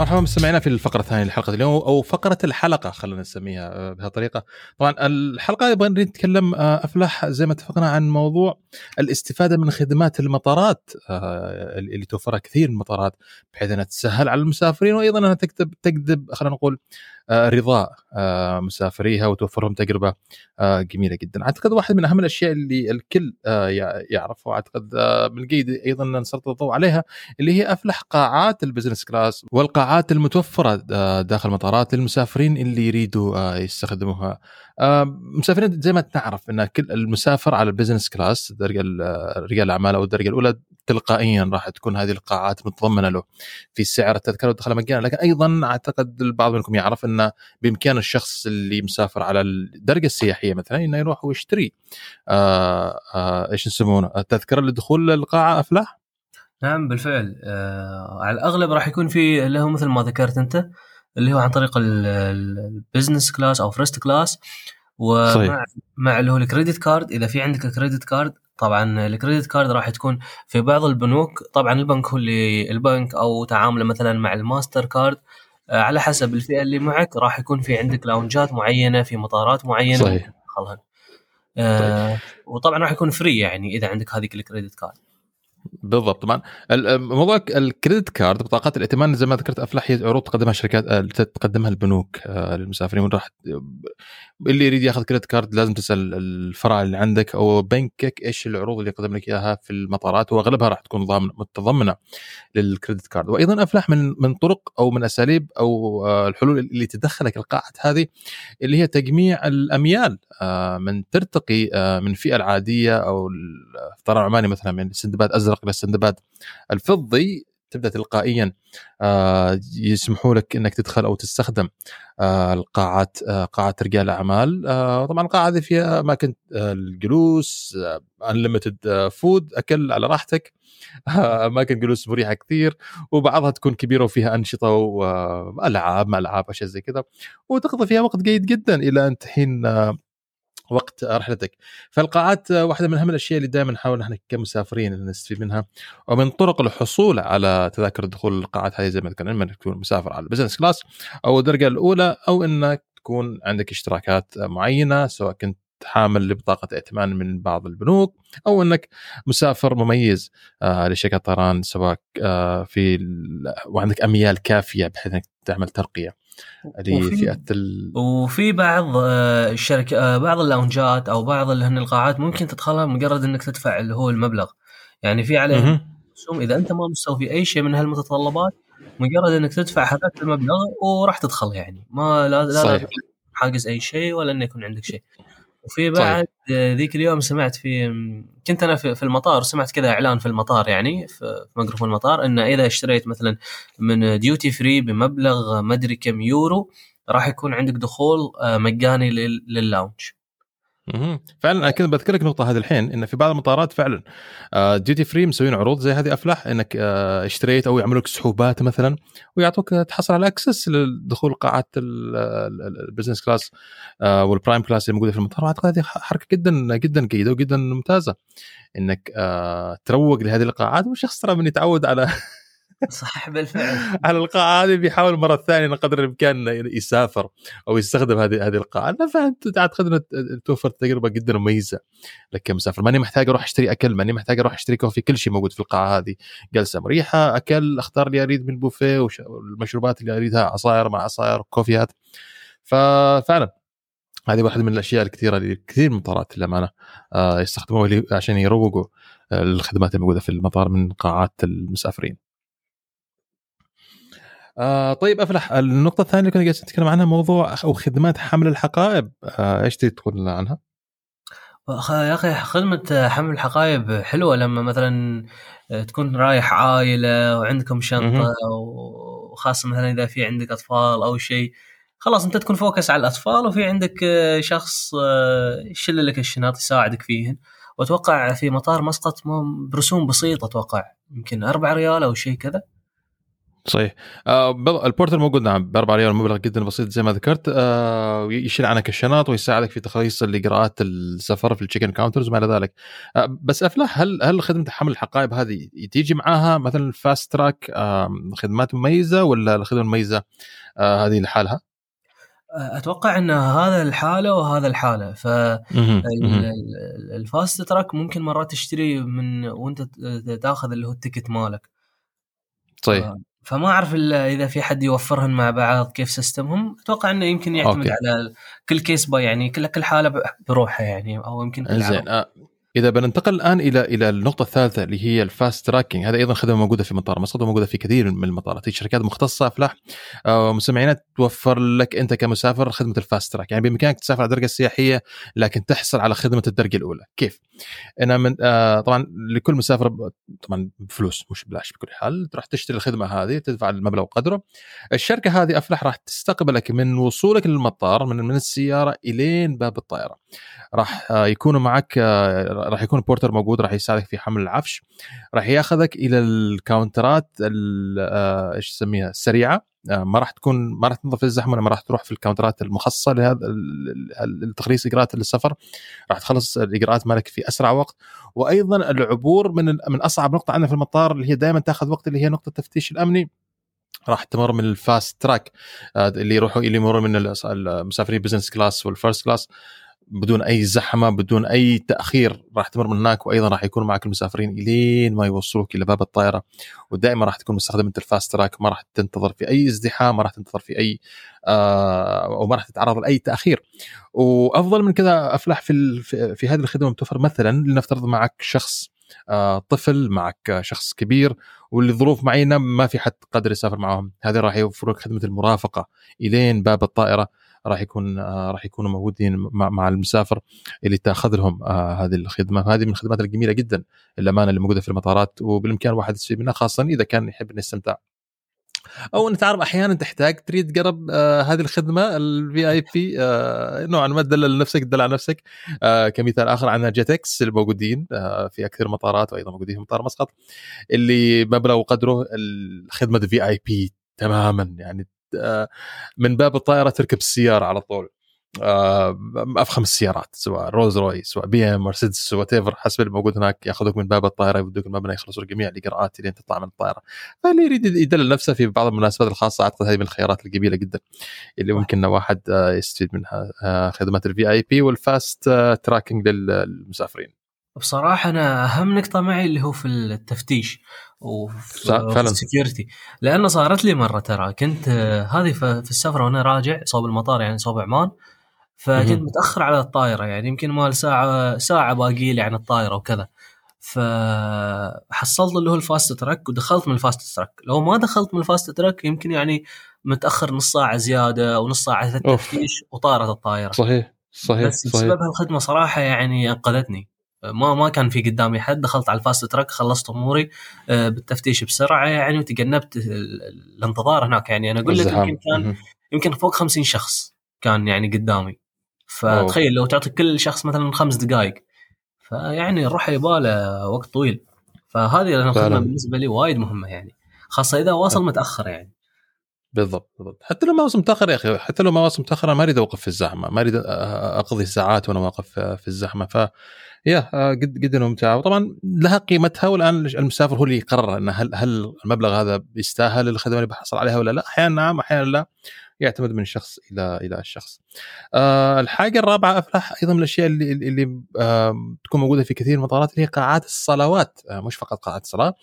مرحبا مستمعينا في الفقرة الثانية لحلقة اليوم أو فقرة الحلقة خلينا نسميها آه، بهالطريقه طبعا الحلقة يبغى نتكلم آه، افلح زي ما اتفقنا عن موضوع الاستفادة من خدمات المطارات آه، اللي توفرها كثير من المطارات بحيث أنها تسهل على المسافرين وأيضا أنها تكتب تجذب خلينا نقول رضاء آه، مسافريها وتوفر لهم تجربة آه، جميلة جدا. أعتقد واحد من أهم الأشياء اللي الكل يعرفها وأعتقد من الجيد أيضا نسلط الضوء عليها اللي هي أفلح قاعات ال business class والقاعات المتوفرة داخل المطارات للمسافرين اللي يريدوا يستخدموها. مسافرين زي ما تعرف أن كل المسافر على ال business class رجال الأعمال أو الدرجة الأولى تلقائيا راح تكون هذه القاعات متضمنة له في سعر التذكرة ودخلها مجانا. لكن أيضا أعتقد البعض منكم يعرف أن بإمكان الشخص اللي مسافر على الدرجة السياحية مثلا إنه يروح ويشتري آه آه إيش يسمونه؟ التذكرة لدخول القاعة أفلاح؟ نعم بالفعل. آه على الأغلب راح يكون في اللي هو مثل ما ذكرت أنت اللي هو عن طريق ال business class أو first class ومع مع اللي هو ال credit card إذا في عندك ال credit card طبعا ال credit card راح تكون في بعض البنوك. طبعا البنك هو اللي البنك أو تعامله مثلا مع الماستر كارد آه، على حسب الفئة اللي معك راح يكون في عندك لاونجات معينة في مطارات معينة. صحيح. آه طيب. وطبعا راح يكون free يعني إذا عندك هذيك ال credit card بالضبط. طبعا موضوع ال credit card بطاقات الائتمان زي ما ذكرت افلح هي عروض تقدمها شركات آه، تقدمها البنوك آه، للمسافرين. راح اللي يريد ياخذ كريدت كارد لازم تسأل الفرع اللي عندك أو بنكك إيش العروض اللي يقدم لك إياها في المطارات وأغلبها راح تكون متضمنة للكريدت كارد وأيضا افلح من من طرق أو من أساليب أو آه، الحلول اللي تدخلك القاعات هذه اللي هي تجميع الأميال من ترتقي من الفئه العادية أو الطيران العماني مثلا من سندباد أزرق إلى سندباد الفضي تبدأ تلقائيا آه، يسمحوا لك إنك تدخل أو تستخدم آه، القاعات آه، قاعات رجال الأعمال. طبعا القاعة هذه فيها أماكن الجلوس unlimited food أكل على راحتك. أماكن جلوس مريحة كثير وبعضها تكون كبيرة وفيها أنشطة والعاب مع ألعاب أشياء زي كذا. وتقضي فيها وقت جيد جدا إلى أن تحين وقت رحلتك. فالقاعات واحدة من أهم الأشياء اللي دائما نحاول نحن كمسافرين نستفيد منها ومن طرق الحصول على تذاكر دخول القاعات هذه زي ما ذكرنا إما إنك تكون مسافر على ال business class أو الدرجة الأولى أو إنك تكون عندك اشتراكات معينة سواء كنت حامل لبطاقة ائتمان من بعض البنوك أو أنك مسافر مميز آه لشركة طيران سواء آه في وعندك أميال كافية بحيث أنك تعمل ترقية. لفئه ال... وفي بعض آه، الشركة آه، بعض اللونجات أو بعض اللي هن القاعات ممكن تدخلها مجرد إنك تدفع اللي هو المبلغ. يعني في عليه رسوم إذا أنت ما مستوفي أي شيء من هالمتطلبات مجرد إنك تدفع هذاك المبلغ وراح تدخل يعني. ما لا لا, صحيح. حاجز أي شيء ولا إنه يكون عندك شيء. وفي بعد ذيك اليوم سمعت في كنت أنا في المطار وسمعت كذا إعلان في المطار يعني في ميكروفون المطار انه إذا اشتريت مثلا من duty free بمبلغ ما أدري كم يورو راح يكون عندك دخول آه، مجاني لل lounge فعلا أنا كنت بذكرك نقطة هذه الحين إن في بعض المطارات فعلا duty free مسوين عروض زي هذه أفلح إنك آه، اشتريت أو يعملوا لك سحوبات مثلا ويعطوك تحصل على access لدخول قاعات ال business class وال prime class اللي موجوده في المطار اعتقد هذه حركة جدا جدا جيدة وجدا ممتازة إنك آه، تروق لهذه القاعات والشخص ترى من يتعود على صح بالفعل. على القاعة هذه بيحاول مرة ثانية قدر الإمكان يسافر أو يستخدم هذه هذه القاعة. أنا فانت اعتقد انه توفر تجربة جدا مميزة لك كمسافر. ماني محتاج أروح أشتري أكل ماني محتاج أروح أشتري كوفي. كل شيء موجود في القاعة هذه. جلسة مريحة أكل أختار اللي أريد من البوفيه والمشروبات اللي أريدها عصاير مع عصاير كوفيات. ففعلا هذه واحدة من الأشياء الكثيرة اللي كثير من المطارات للأمانة آه، يستخدموها عشان يروقوا الخدمات الموجودة في المطار من قاعات المسافرين. آه طيب أفلح. النقطة الثانية اللي كنا جالسين نتكلم عنها موضوع أو خدمات حمل الحقائب. آه إيش تقول عنها؟ يا أخي خدمة حمل الحقائب حلوة. لما مثلا تكون رايح عائلة وعندكم شنطة وخاصه مثلا إذا في عندك أطفال أو شيء خلاص أنت تكون focus على الأطفال وفي عندك شخص آه، يشيل لك الشنط يساعدك فيهن. وأتوقع في مطار مسقط برسوم بسيطة أتوقع يمكن 4 ريال أو شيء كذا. صحيح. آه ال porter موجود نعم. ب 4 ريال مبلغ جدا بسيط زي ما ذكرت. آه يشيل عنك الشنط ويساعدك في تخليص الإجراءات السفر في ال check-in counters وما إلى ذلك. آه بس افلح هل هل خدمة حمل الحقائب هذه تيجي معاها مثلا fast track آه خدمات مميزة ولا الخدمة المميزة آه هذه لحالها؟ أتوقع إن هذا لحاله وهذا لحاله ف ال fast track ممكن مرات تشتري من وأنت تاخذ اللي هو ال ticket مالك. صحيح. آه، فما أعرف إذا في حد يوفرهن مع بعض كيف system هم أتوقع إنه يمكن يعتمد okay. على كل case by يعني كل كل حالة بروحها يعني أو يمكن زين إذا بننتقل الآن إلى إلى النقطة الثالثة اللي هي ال fast tracking هذا أيضا خدمة موجودة في مطار مسقط وموجوده في كثير من المطارات هي شركات مختصة أفلاح. آه، مستمعينا توفر لك أنت كمسافر خدمة ال fast track. يعني بإمكانك تسافر على الدرجة السياحية لكن تحصل على خدمة الدرجة الأولى. كيف؟ أنا من آه طبعا لكل مسافر طبعا بفلوس مش بلاش بكل حال. تروح تشتري الخدمة هذه تدفع المبلغ وقدره. الشركة هذه افلح راح تستقبلك من وصولك للمطار من من السيارة إلين باب الطائره راح آه، يكونوا معك آه، راح يكون porter موجود راح يساعدك في حمل العفش. راح ياخذك إلى ال counter ات آه، إيش تسميها السريعه ما راح تكون ما راح تنظر في الزحمه ما راح تروح في ال counter ات المخصصة لهذا لتخليص إجراءات السفر راح تخلص الاجراءات مالك في أسرع وقت. وأيضا العبور من من أصعب نقطة عندنا في المطار اللي هي دائما تأخذ وقت اللي هي نقطة التفتيش الأمني. راح تمر من ال fast track اللي يروحوا اللي يمرون من المسافرين business class وال first class بدون أي زحمة بدون أي تأخير راح تمر من هناك وأيضا راح يكون معك المسافرين إلين ما يوصلوك إلى باب الطائرة. ودائما راح تكون مستخدم أنت ال fast track ما راح تنتظر في أي ازدحام ما راح تنتظر في أي آه أو ما راح تتعرض لأي تأخير. وأفضل من كذا افلح في في هذه الخدمة متوفر مثلا لنفترض معك شخص آه طفل معك شخص كبير ولظروف معينة ما في حد قادر يسافر معهم. هذه راح يوفر لك خدمة المرافقة إلين باب الطائرة. راح يكون آه، راح يكونوا موجودين مع المسافر اللي تأخذ لهم آه، هذه الخدمة. هذه من الخدمات الجميلة جدا الأمانة اللي موجودة في المطارات. وبالإمكان الواحد يستفيد منها خاصة إذا كان يحب إنه يستمتع. أو انت تعرف أحيانا تحتاج تريد تقرب آه هذه الخدمة الفي اي بي آه نوعا ما تدلل نفسك تدل على نفسك. آه كمثال آخر عندنا jetex اللي موجودين آه في أكثر مطارات وأيضا موجودين في مطار مسقط اللي مبلغ وقدره خدمه VIP تماما. يعني من باب الطائرة تركب السيارة على طول. آه، أفخم السيارات سواء Rolls Royce سواء BM مرسيدس whatever حسب اللي موجود هناك ياخذوك من باب الطائرة يودوك المبنى يخلصوا جميع الاجراءات لين تطلع من الطائرة. فاللي يريد يدلل نفسه في بعض المناسبات الخاصة أعتقد هذه من الخيارات الجميلة جدا اللي ممكن واحد آه، يستفيد منها. خدمات ال VIP وال fast tracking للمسافرين. بصراحة أنا أهم نقطة معي اللي هو في التفتيش وفي ال security لأنه صارت لي مرة ترى. كنت هذه في السفرة وأنا راجع صوب المطار يعني صوب عمان. فكنت متأخر على الطائرة يعني يمكن مال ساعة ساعة باقي لي عن الطائرة وكذا. فحصلت اللي هو ال fast track ودخلت من ال fast track. لو ما دخلت من ال fast track يمكن يعني متأخر نص ساعة زيادة أو نص ساعة في التفتيش وطارت الطائرة. صحيح صحيح بس صحيح. بسبب هالخدمة صراحة يعني أنقذتني. ما ما كان في قدامي حد دخلت على ال fast track خلصت أموري آه، بالتفتيش بسرعة يعني وتجنبت الانتظار هناك يعني. أنا أقول لك يمكن كان يمكن فوق 50 شخص كان يعني قدامي. فتخيل لو تعطي كل شخص مثلا خمس دقائق فيعني نروح يباله وقت طويل. فهذه الخدمه بالنسبة لي وايد مهمة يعني. خاصة إذا واصل متأخر يعني. بالضبط بالضبط. حتى لو ما واصل متأخر يا أخي حتى لو ما واصل متأخر أنا ما أريد أوقف في الزحمة ما أريد أقضي ساعات وأنا واقف في الزحمة. ف يا قد جدا ممتعة. وطبعا لها قيمتها والآن المسافر هو اللي يقرر إن هل هل المبلغ هذا يستاهل الخدمة اللي بحصل عليها ولا لا. أحيانا نعم أحيانا لا. يعتمد من شخص إلى إلى الشخص. آه الحاجة الرابعة افلح أيضا من الأشياء اللي اللي آه تكون موجودة في كثير من المطارات اللي هي قاعات الصلوات آه مش فقط قاعات الصلاة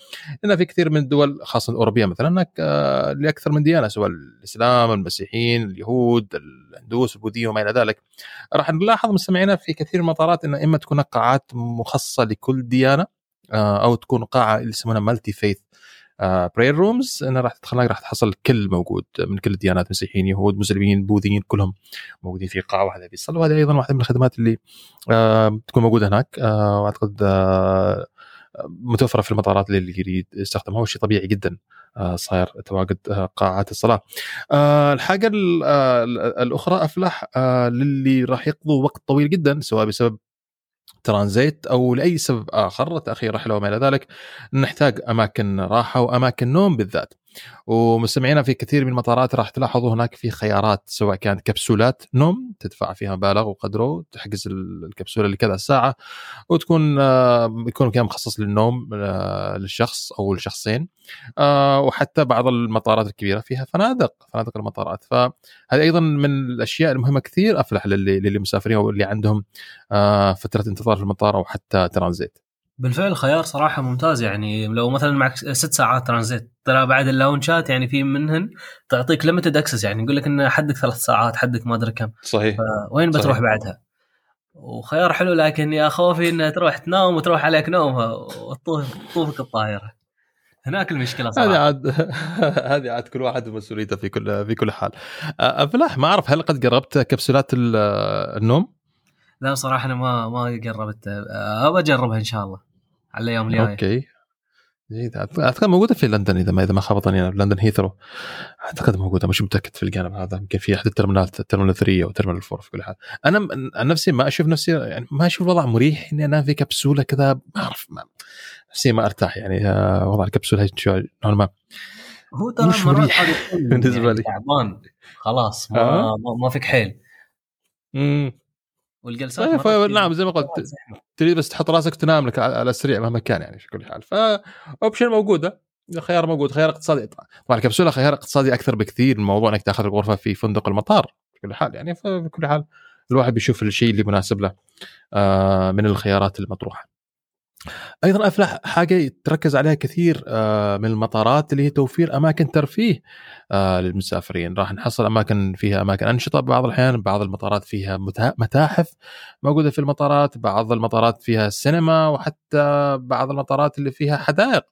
لأن في كثير من الدول خاصة الأوروبية مثلا هناك آه لأكثر من ديانة سواء الإسلام، المسيحيين، اليهود، الهندوس، البوذيه وما إلى ذلك. راح نلاحظ مستمعينا في كثير من المطارات ان إما تكون قاعات مخصصة لكل ديانة آه أو تكون قاعة اللي يسمونها مالتي فيث براير آه، رومز إنه راح تدخل راح تحصل الكل موجود من كل الديانات مسيحيين يهود مسلمين بوذيين كلهم موجودين في قاعة واحدة بيصلوا وهذه أيضا واحدة من الخدمات اللي آه تكون موجودة هناك آه وأعتقد متوفرة في المطارات للي يريد يستخدمها وشيء طبيعي جدا صاير تواجد قاعات الصلاة. الحاجة الأخرى افلح للي راح يقضوا وقت طويل جدا سواء بسبب ترانزيت أو لأي سبب آخر تأخير رحله وما إلى ذلك نحتاج أماكن راحة وأماكن نوم بالذات. ومستمعينا في كثير من المطارات راح تلاحظوا هناك في خيارات سواء كانت كبسولات نوم تدفع فيها مبالغ وقدره تحجز الكبسولة لكذا ساعة وتكون آه، يكون كان مخصص للنوم آه، للشخص أو لشخصين آه، وحتى بعض المطارات الكبيرة فيها فنادق فنادق المطارات. فهذه أيضا من الأشياء المهمة كثير أفلح للي, للي مسافرين أو اللي عندهم فترة انتظار في المطار أو حتى ترانزيت. بالفعل خيار صراحة ممتاز يعني لو مثلا معك ست ساعات ترانزيت ترى بعد ال lounge ات يعني في منهن تعطيك limited access يعني يقول لك إن حدك ثلاث ساعات حدك ما أدري كم صحيح وين بتروح صحيح. بعدها؟ وخيار حلو لكن يا خوفي انها تروح تنام وتروح عليك نوم وتطوفك الطائره هناك المشكلة صراحة هذه عاد هذه عاد كل واحد مسؤوليته في كل في كل حال افلاح ما أعرف هل قد جربت كبسولات النوم؟ لا صراحة أنا ما ما جربت أبى أجربها إن شاء الله على الأيام الجايه okay. جيد. أعتقد موجودة في لندن إذا ما إذا ما خانتني أنا. لندن هيثرو أعتقد موجودة. مش متأكد في الجانب هذا. يمكن في أحد ال terminal ات ال terminal 3 أو terminal 4 في كل حال. أنا عن نفسي ما أشوف نفسي يعني ما أشوف الوضع مريح إني أنام في كبسولة كذا. ما أعرف. ما نفسي ما أرتاح. يعني آه، وضع الكبسولة نوعا ما هو ترى مش مريح بالنسبة يعني لي تعبان. خلاص ما, آه؟ ما فيك حيل. امم والجلسات طيب نعم زي ما قلت تريد بس تحط راسك تنام لك على السريع مهما كان يعني في كل حال. ف option موجودة. خيار موجود خيار اقتصادي. طبعا الكبسولة خيار اقتصادي أكثر بكثير من موضوع إنك تأخذ الغرفة في فندق المطار في كل حال يعني في كل حال الواحد بيشوف الشيء اللي مناسب له آه، من الخيارات المطروحة. أيضا افلح حاجة تركز عليها كثير آه، من المطارات اللي هي توفير أماكن ترفيه آه، للمسافرين. راح نحصل أماكن فيها أماكن أنشطة بعض الأحيان بعض المطارات فيها متاحف موجودة في المطارات بعض المطارات فيها سينما وحتى بعض المطارات اللي فيها حدائق.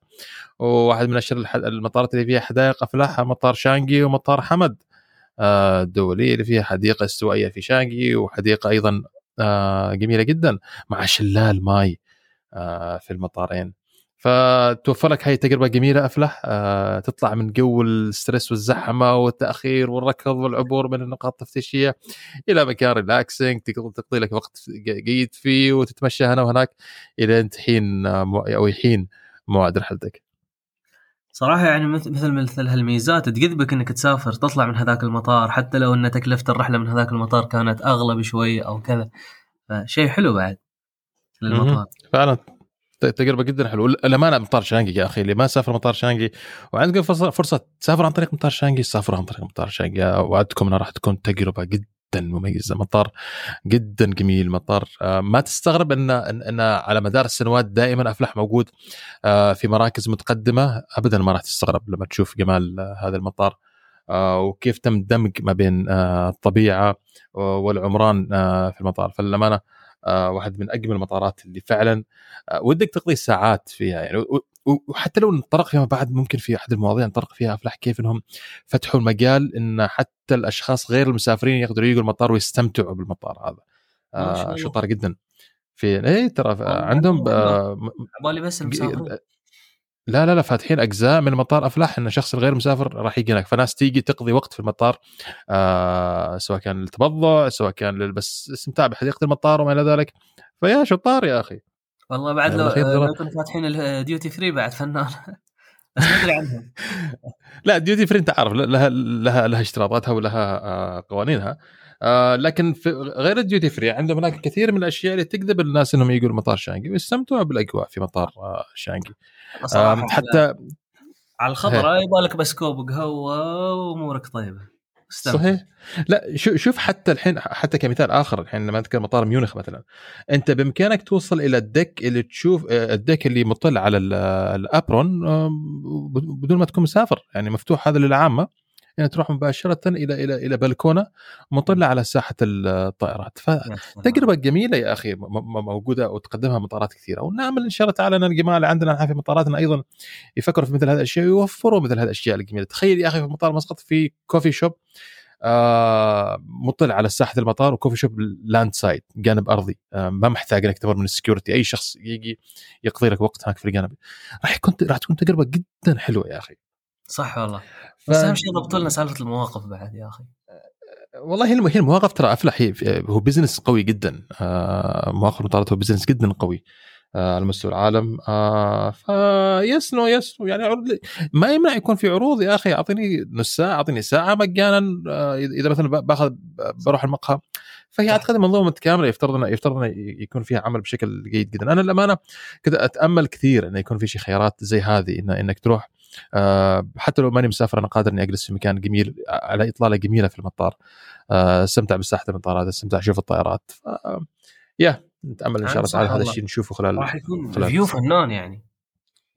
وواحد من أشهر المطارات اللي فيها حدائق افلاحها مطار شانجي ومطار حمد آه، الدولي اللي فيها حديقة استوائية في شانجي وحديقة أيضا جميلة جدا مع شلال ماي. في المطارين فتوفر لك هاي التجربة جميلة أفلح آه، تطلع من جو ال stress والزحمة والتأخير والركض والعبور من النقاط التفتيشية إلى مكان relaxing تقضي لك وقت جيد فيه وتتمشى هنا وهناك إلى أنت حين أو يحين موعد رحلتك. صراحة يعني مثل مثل هالميزات تجذبك إنك تسافر تطلع من هذاك المطار حتى لو ان تكلفة الرحلة من هذاك المطار كانت أغلى بشوي أو كذا شيء حلو بعد. للمطار. فعلا. تجربة جدا حلوة. الامانه مطار شانجي يا أخي. اللي ما سافر مطار شانجي وعندكم فرصه فرصة تسافر عن طريق مطار شانجي سافروا عن طريق مطار شانجي. وعدكم أنها راح تكون تجربة جدا مميزة. مطار جدا جميل. مطار آه، ما تستغرب ان ان على مدار السنوات دائما افلح موجود آه، في مراكز متقدمة. ابدا ما راح تستغرب لما تشوف جمال هذا المطار. آه، وكيف تم دمج ما بين الطبيعة والعمران في المطار. فالامانه واحد من أجمل المطارات اللي فعلا آه، ودك تقضي ساعات فيها يعني وحتى لو نطرق فيما بعد ممكن في أحد المواضيع نطرق فيها أفلح كيف إنهم فتحوا المجال إن حتى الأشخاص غير المسافرين يقدروا يجوا المطار ويستمتعوا بالمطار هذا. آه شطار جدا. في اي ترى عندهم بالي بس المسافرين لا لا لا فاتحين أجزاء من المطار افلح إن الشخص الغير مسافر راح يجي هناك. فناس تيجي تقضي وقت في المطار آه سواء كان للتبضع سواء كان بس استمتاع بحديقة المطار وما إلى ذلك. فيا شطار يا أخي. والله بعد لو, لو فاتحين ال duty free بعد فنان. ما أدري عنهم. لا duty free أنت عارف لها لها لها اشتراطاتها ولها آه، قوانينها. آه لكن في غير ال duty free عندهم هناك كثير من الأشياء اللي تجذب الناس إنهم يقولوا مطار شانجي ويستمتعوا بالأجواء في مطار آه شانجي. آه حتى على الخضراء يبغى لك بس كوب قهوه وأمورك طيبة. استمتع. صحيح. لا شوف حتى الحين حتى كمثال آخر الحين لما نتكلم مطار ميونخ مثلا أنت بإمكانك توصل إلى ال deck اللي تشوف آه، ال deck اللي مطل على ال apron بدون ما تكون مسافر يعني مفتوح هذا للعامة. يعني تروح مباشرة إلى إلى إلى بلكونة مطلة على ساحة الطائرات. فتجربه جميلة يا أخي موجودة وتقدمها مطارات كثيرة. ونامل إن شاء الله تعالى أن الجماعه اللي عندنا في مطاراتنا أيضا يفكروا في مثل هذه الأشياء ويوفروا مثل هذه الأشياء الجميلة. تخيل يا أخي في مطار مسقط في coffee shop آه مطل على ساحة المطار و coffee shop land side جانب أرضي. آه ما محتاج إنك تمر من ال security أي شخص يجي يقضي لك وقت هناك في الجانب. راح يكون راح تكون تجربة جدا حلوة يا أخي. صح والله. ف... بس أهم شيء ضبطوا لنا سالفة المواقف بعد يا أخي. والله هي المواقف ترى أفلح هو business قوي جدا. آه مواقف المطارات هو بزنس جدا قوي. آه على مستوى العالم. آه ف yes no yes يعني ما يمنع يكون في عروض يا أخي. أعطيني نص ساعة أعطيني ساعة مجانا. إذا مثلا باخذ بروح المقهى. فهي أعتقد منظومة متكامله يفترض يفترض إنه يكون فيها عمل بشكل جيد جدا. أنا للأمانة كذا أتأمل كثير إنه يكون في شيء خيارات زي هذه إن إنك تروح حتى لو ماني مسافر أنا قادر إني أجلس في مكان جميل على إطلالة جميلة في المطار. آه، استمتع بساحه المطارات استمتع أشوف الطائرات. يا نتأمل إن شاء الله تعالى هذا الشيء نشوفه خلال راح يكون فيو فنان يعني.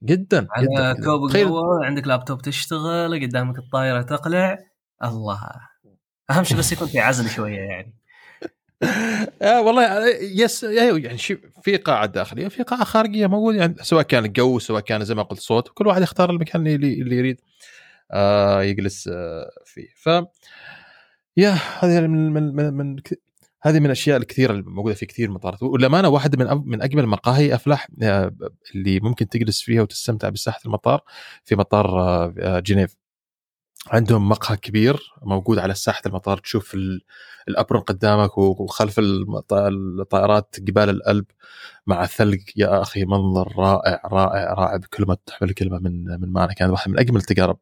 جدا على جدا كوب قهوه عندك لابتوب تشتغل قدامك الطائره تقلع. الله. أهم شيء بس يكون في عزل شوية يعني. آه والله يس يعني في قاعة داخلية في قاعة خارجية موجودة يعني سواء كان الجو سواء كان زي ما قلت صوت كل واحد يختار المكان اللي اللي يريد. آه يجلس آه فيه. ف يا هذه من من من, من هذه من الأشياء الكثيرة اللي موجودة في كثير من المطارات وللامانه واحدة من من أجمل المقاهي افلح آه، اللي ممكن تجلس فيها وتستمتع بساحة المطار في مطار آه، جنيف. عندهم مقهى كبير موجود على ساحة المطار تشوف الابرن قدامك وخلف الطائرات جبال الألب مع الثلج يا أخي منظر رائع رائع رائع بكل ما تحمل الكلمة من من معنى. كانت واحدة من أجمل التجارب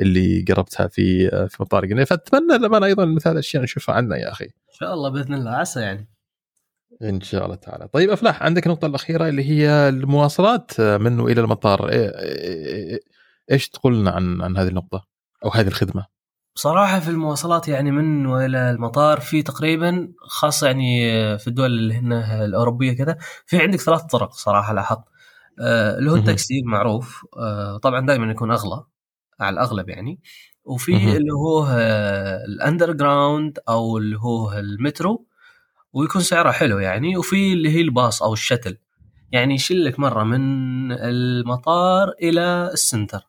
اللي قربتها في في مطار قنيه فأتمنى لما أيضا مثل الاشياء نشوفها عندنا يا أخي. إن شاء الله بإذن الله. عسى يعني. إن شاء الله تعالى. طيب أفلاح عندك النقطه الأخيرة اللي هي المواصلات منه إلى المطار. إيش تقول لنا عن عن هذه النقطة؟ أو هذه الخدمة؟ بصراحة في المواصلات يعني من وإلى المطار في تقريبا خاصة يعني في الدول اللي هنا الأوروبية كذا في عندك ثلاث طرق صراحة لاحظت. آه، اللي هو التاكسي معروف. آه، طبعا دائما يكون أغلى على الأغلب يعني. وفي اللي هو ال underground أو اللي هو المترو ويكون سعره حلو يعني. وفي اللي هي الباص أو ال shuttle. يعني يشيلك مرة من المطار إلى ال center.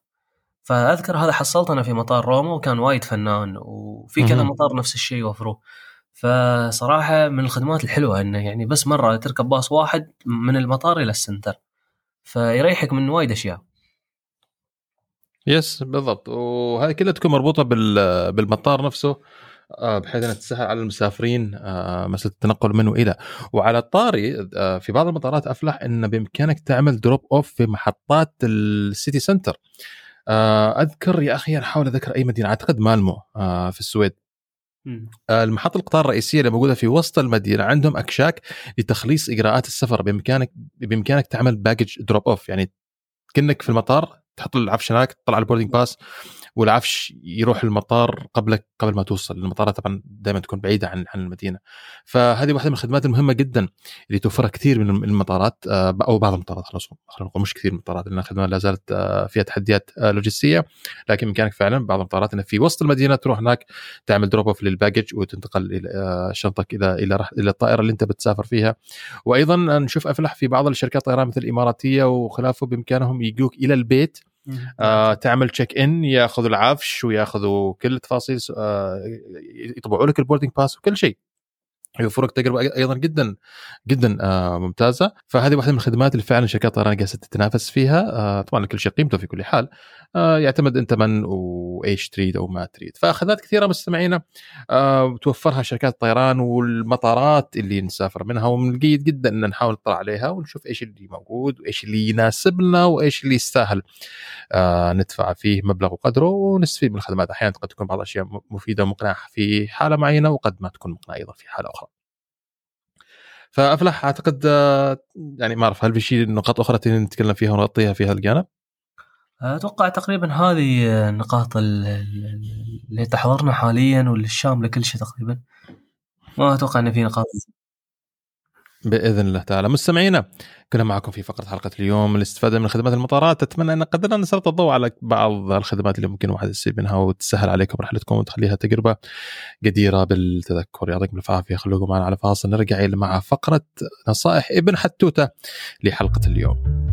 فأذكر هذا حصلت أنا في مطار روما وكان وايد فنان وفي كذا مطار نفس الشيء يوفروه. فصراحة من الخدمات الحلوة إنه يعني بس مرة تركب باص واحد من المطار إلى ال center فيريحك من وايد أشياء. yes بالضبط. وهذه كلها تكون مربوطة بالمطار نفسه آه، بحيث إنها تسهل على المسافرين آه، مسألة التنقل منه إلى وعلى الطاري آه، في بعض المطارات أفلح إن بإمكانك تعمل drop off في محطات ال city center أذكر يا أخي أحاول أذكر أي مدينة. أعتقد مالمو آه، في السويد. آه، المحطة القطار الرئيسية اللي موجودة في وسط المدينة عندهم أكشاك لتخليص إجراءات السفر. بإمكانك بإمكانك تعمل baggage drop off يعني كأنك في المطار تحط العفش هناك تطلع ال boarding pass والعفش يروح المطار قبلك قبل ما توصل. المطارات طبعا دائما تكون بعيدة عن عن المدينة. فهذه واحدة من الخدمات المهمة جدا اللي توفرها كثير من المطارات آه، أو بعض المطارات خلينا نقول مش كثير من المطارات لأن الخدمة لا زالت آه، فيها تحديات آه، لوجستية. لكن بإمكانك فعلا بعض المطارات انه في وسط المدينة تروح هناك تعمل drop off لل baggage وتنتقل إلى شنطك إلى إلى إلى الطائرة اللي أنت بتسافر فيها. وأيضا نشوف افلح في بعض الشركات الطيران مثل الإماراتية وخلافه بإمكانهم يجوك إلى البيت آه تعمل check in ياخذوا العفش وياخذوا كل التفاصيل آه يطبعوا لك ال boarding pass وكل شيء. يوفرك تجربه أيضا جدا جدا آه ممتازة. فهذه واحدة من الخدمات اللي فعلا شركات الطيران قاعدة تتنافس فيها. آه طبعا كل شيء قيمته في كل حال. آه يعتمد أنت من وإيش تريد أو ما تريد. فخدمات كثيرة مستمعينا. توفرها شركات الطيران والمطارات اللي نسافر منها. ومن الجيد جدا إن نحاول نطلع عليها ونشوف إيش اللي موجود وإيش اللي يناسبنا وإيش اللي يستاهل. ندفع فيه مبلغ وقدره ونستفيد من الخدمات. أحيانا قد تكون بعض الأشياء مفيدة ومقنعة في حالة معينة وقد ما تكون مقنعة أيضا في حالة أخرى. فأفلح أعتقد آه، يعني ما أعرف هل في شيء نقاط أخرى نتكلم فيها ونغطيها في هذا الجانب؟ أتوقع تقريبا هذه النقاط اللي تحضرنا حاليا واللي الشاملة كل شيء تقريبا ما أتوقع إن في نقاط بإذن الله تعالى. مستمعينا كنا معكم في فقرة حلقة اليوم الاستفاده من خدمات المطارات. أتمنى أن قدرنا نسلط الضوء على بعض الخدمات اللي ممكن الواحد يستفيد منها وتسهل عليكم رحلتكم وتخليها تجربة قديرة بالتذكر. يعطيكم العافية. خلوكم معنا على فاصل. نرجع مع فقرة نصائح ابن حتوتة لحلقة اليوم.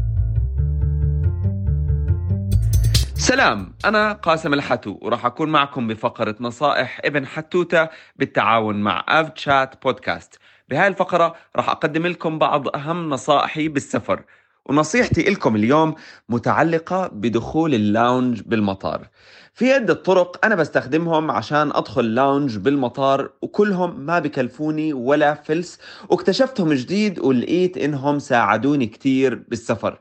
سلام أنا قاسم الحتو وراح أكون معكم بفقرة نصائح ابن حتوتة بالتعاون مع أف تشات بودكاست. بهاي الفقرة راح أقدم لكم بعض أهم نصائحي بالسفر ونصيحتي لكم اليوم متعلقة بدخول ال lounge بالمطار. في عدة طرق أنا بستخدمهم عشان أدخل lounge بالمطار وكلهم ما بكلفوني ولا فلس واكتشفتهم جديد ولقيت إنهم ساعدوني كتير بالسفر.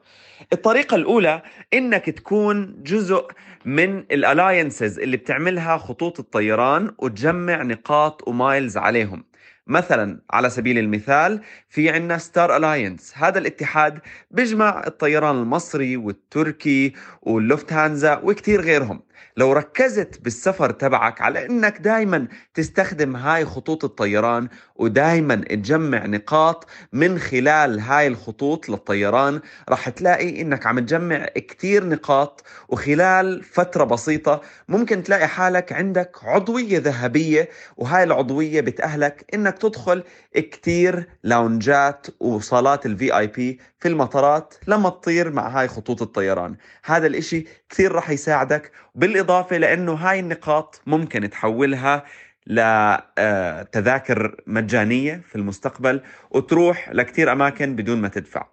الطريقة الأولى إنك تكون جزء من ال alliances اللي بتعملها خطوط الطيران وتجمع نقاط و miles عليهم. مثلا على سبيل المثال في عندنا Star Alliance هذا الاتحاد بيجمع الطيران المصري والتركي واللوفتهانزا وكتير غيرهم. لو ركزت بالسفر تبعك على إنك دائما تستخدم هاي خطوط الطيران ودائما تجمع نقاط من خلال هاي الخطوط للطيران راح تلاقي إنك عم تجمع كتير نقاط وخلال فترة بسيطة ممكن تلاقي حالك عندك عضوية ذهبية وهاي العضوية بتأهلك إنك تدخل كتير لاونجات وصالات ال VIP في المطارات لما تطير مع هاي خطوط الطيران. هذا الإشي كثير راح يساعدك بالإضافة لأنه هاي النقاط ممكن تحولها لتذاكر آه، مجانية في المستقبل وتروح لكتير أماكن بدون ما تدفع.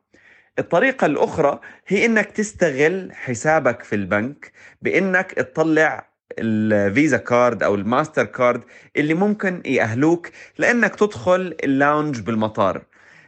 الطريقة الأخرى هي إنك تستغل حسابك في البنك بإنك تطلع ال Visa card أو الماستر كارد اللي ممكن يأهلوك لأنك تدخل ال lounge بالمطار.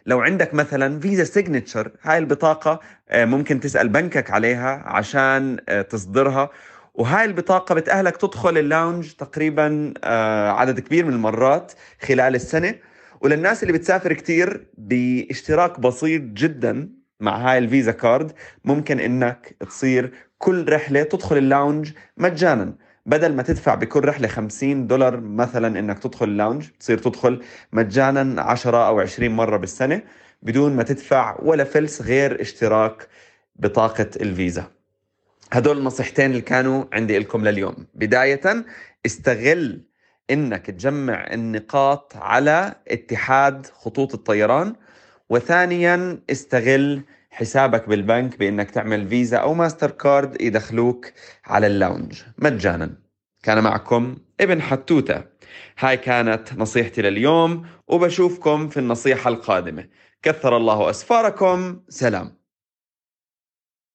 لو عندك مثلا Visa Signature هاي البطاقة آه، ممكن تسأل بنكك عليها عشان آه، تصدرها. وهاي البطاقة بتأهلك تدخل ال lounge تقريبا آه، عدد كبير من المرات خلال السنة. وللناس اللي بتسافر كتير باشتراك بسيط جدا مع هاي ال Visa card ممكن إنك تصير كل رحلة تدخل ال lounge مجانا. بدل ما تدفع بكل رحلة 50 دولار مثلا إنك تدخل ال lounge تصير تدخل مجانا 10 أو 20 مرة بالسنة بدون ما تدفع ولا فلس غير اشتراك بطاقة الفيزا. هدول النصيحتين اللي كانوا عندي لكم لليوم. بداية استغل إنك تجمع النقاط على اتحاد خطوط الطيران وثانيا استغل حسابك بالبنك بإنك تعمل فيزا أو ماستر كارد يدخلوك على ال lounge مجانا. كان معكم ابن حتوتة. هاي كانت نصيحتي لليوم وبشوفكم في النصيحة القادمة. كثر الله أسفاركم. سلام.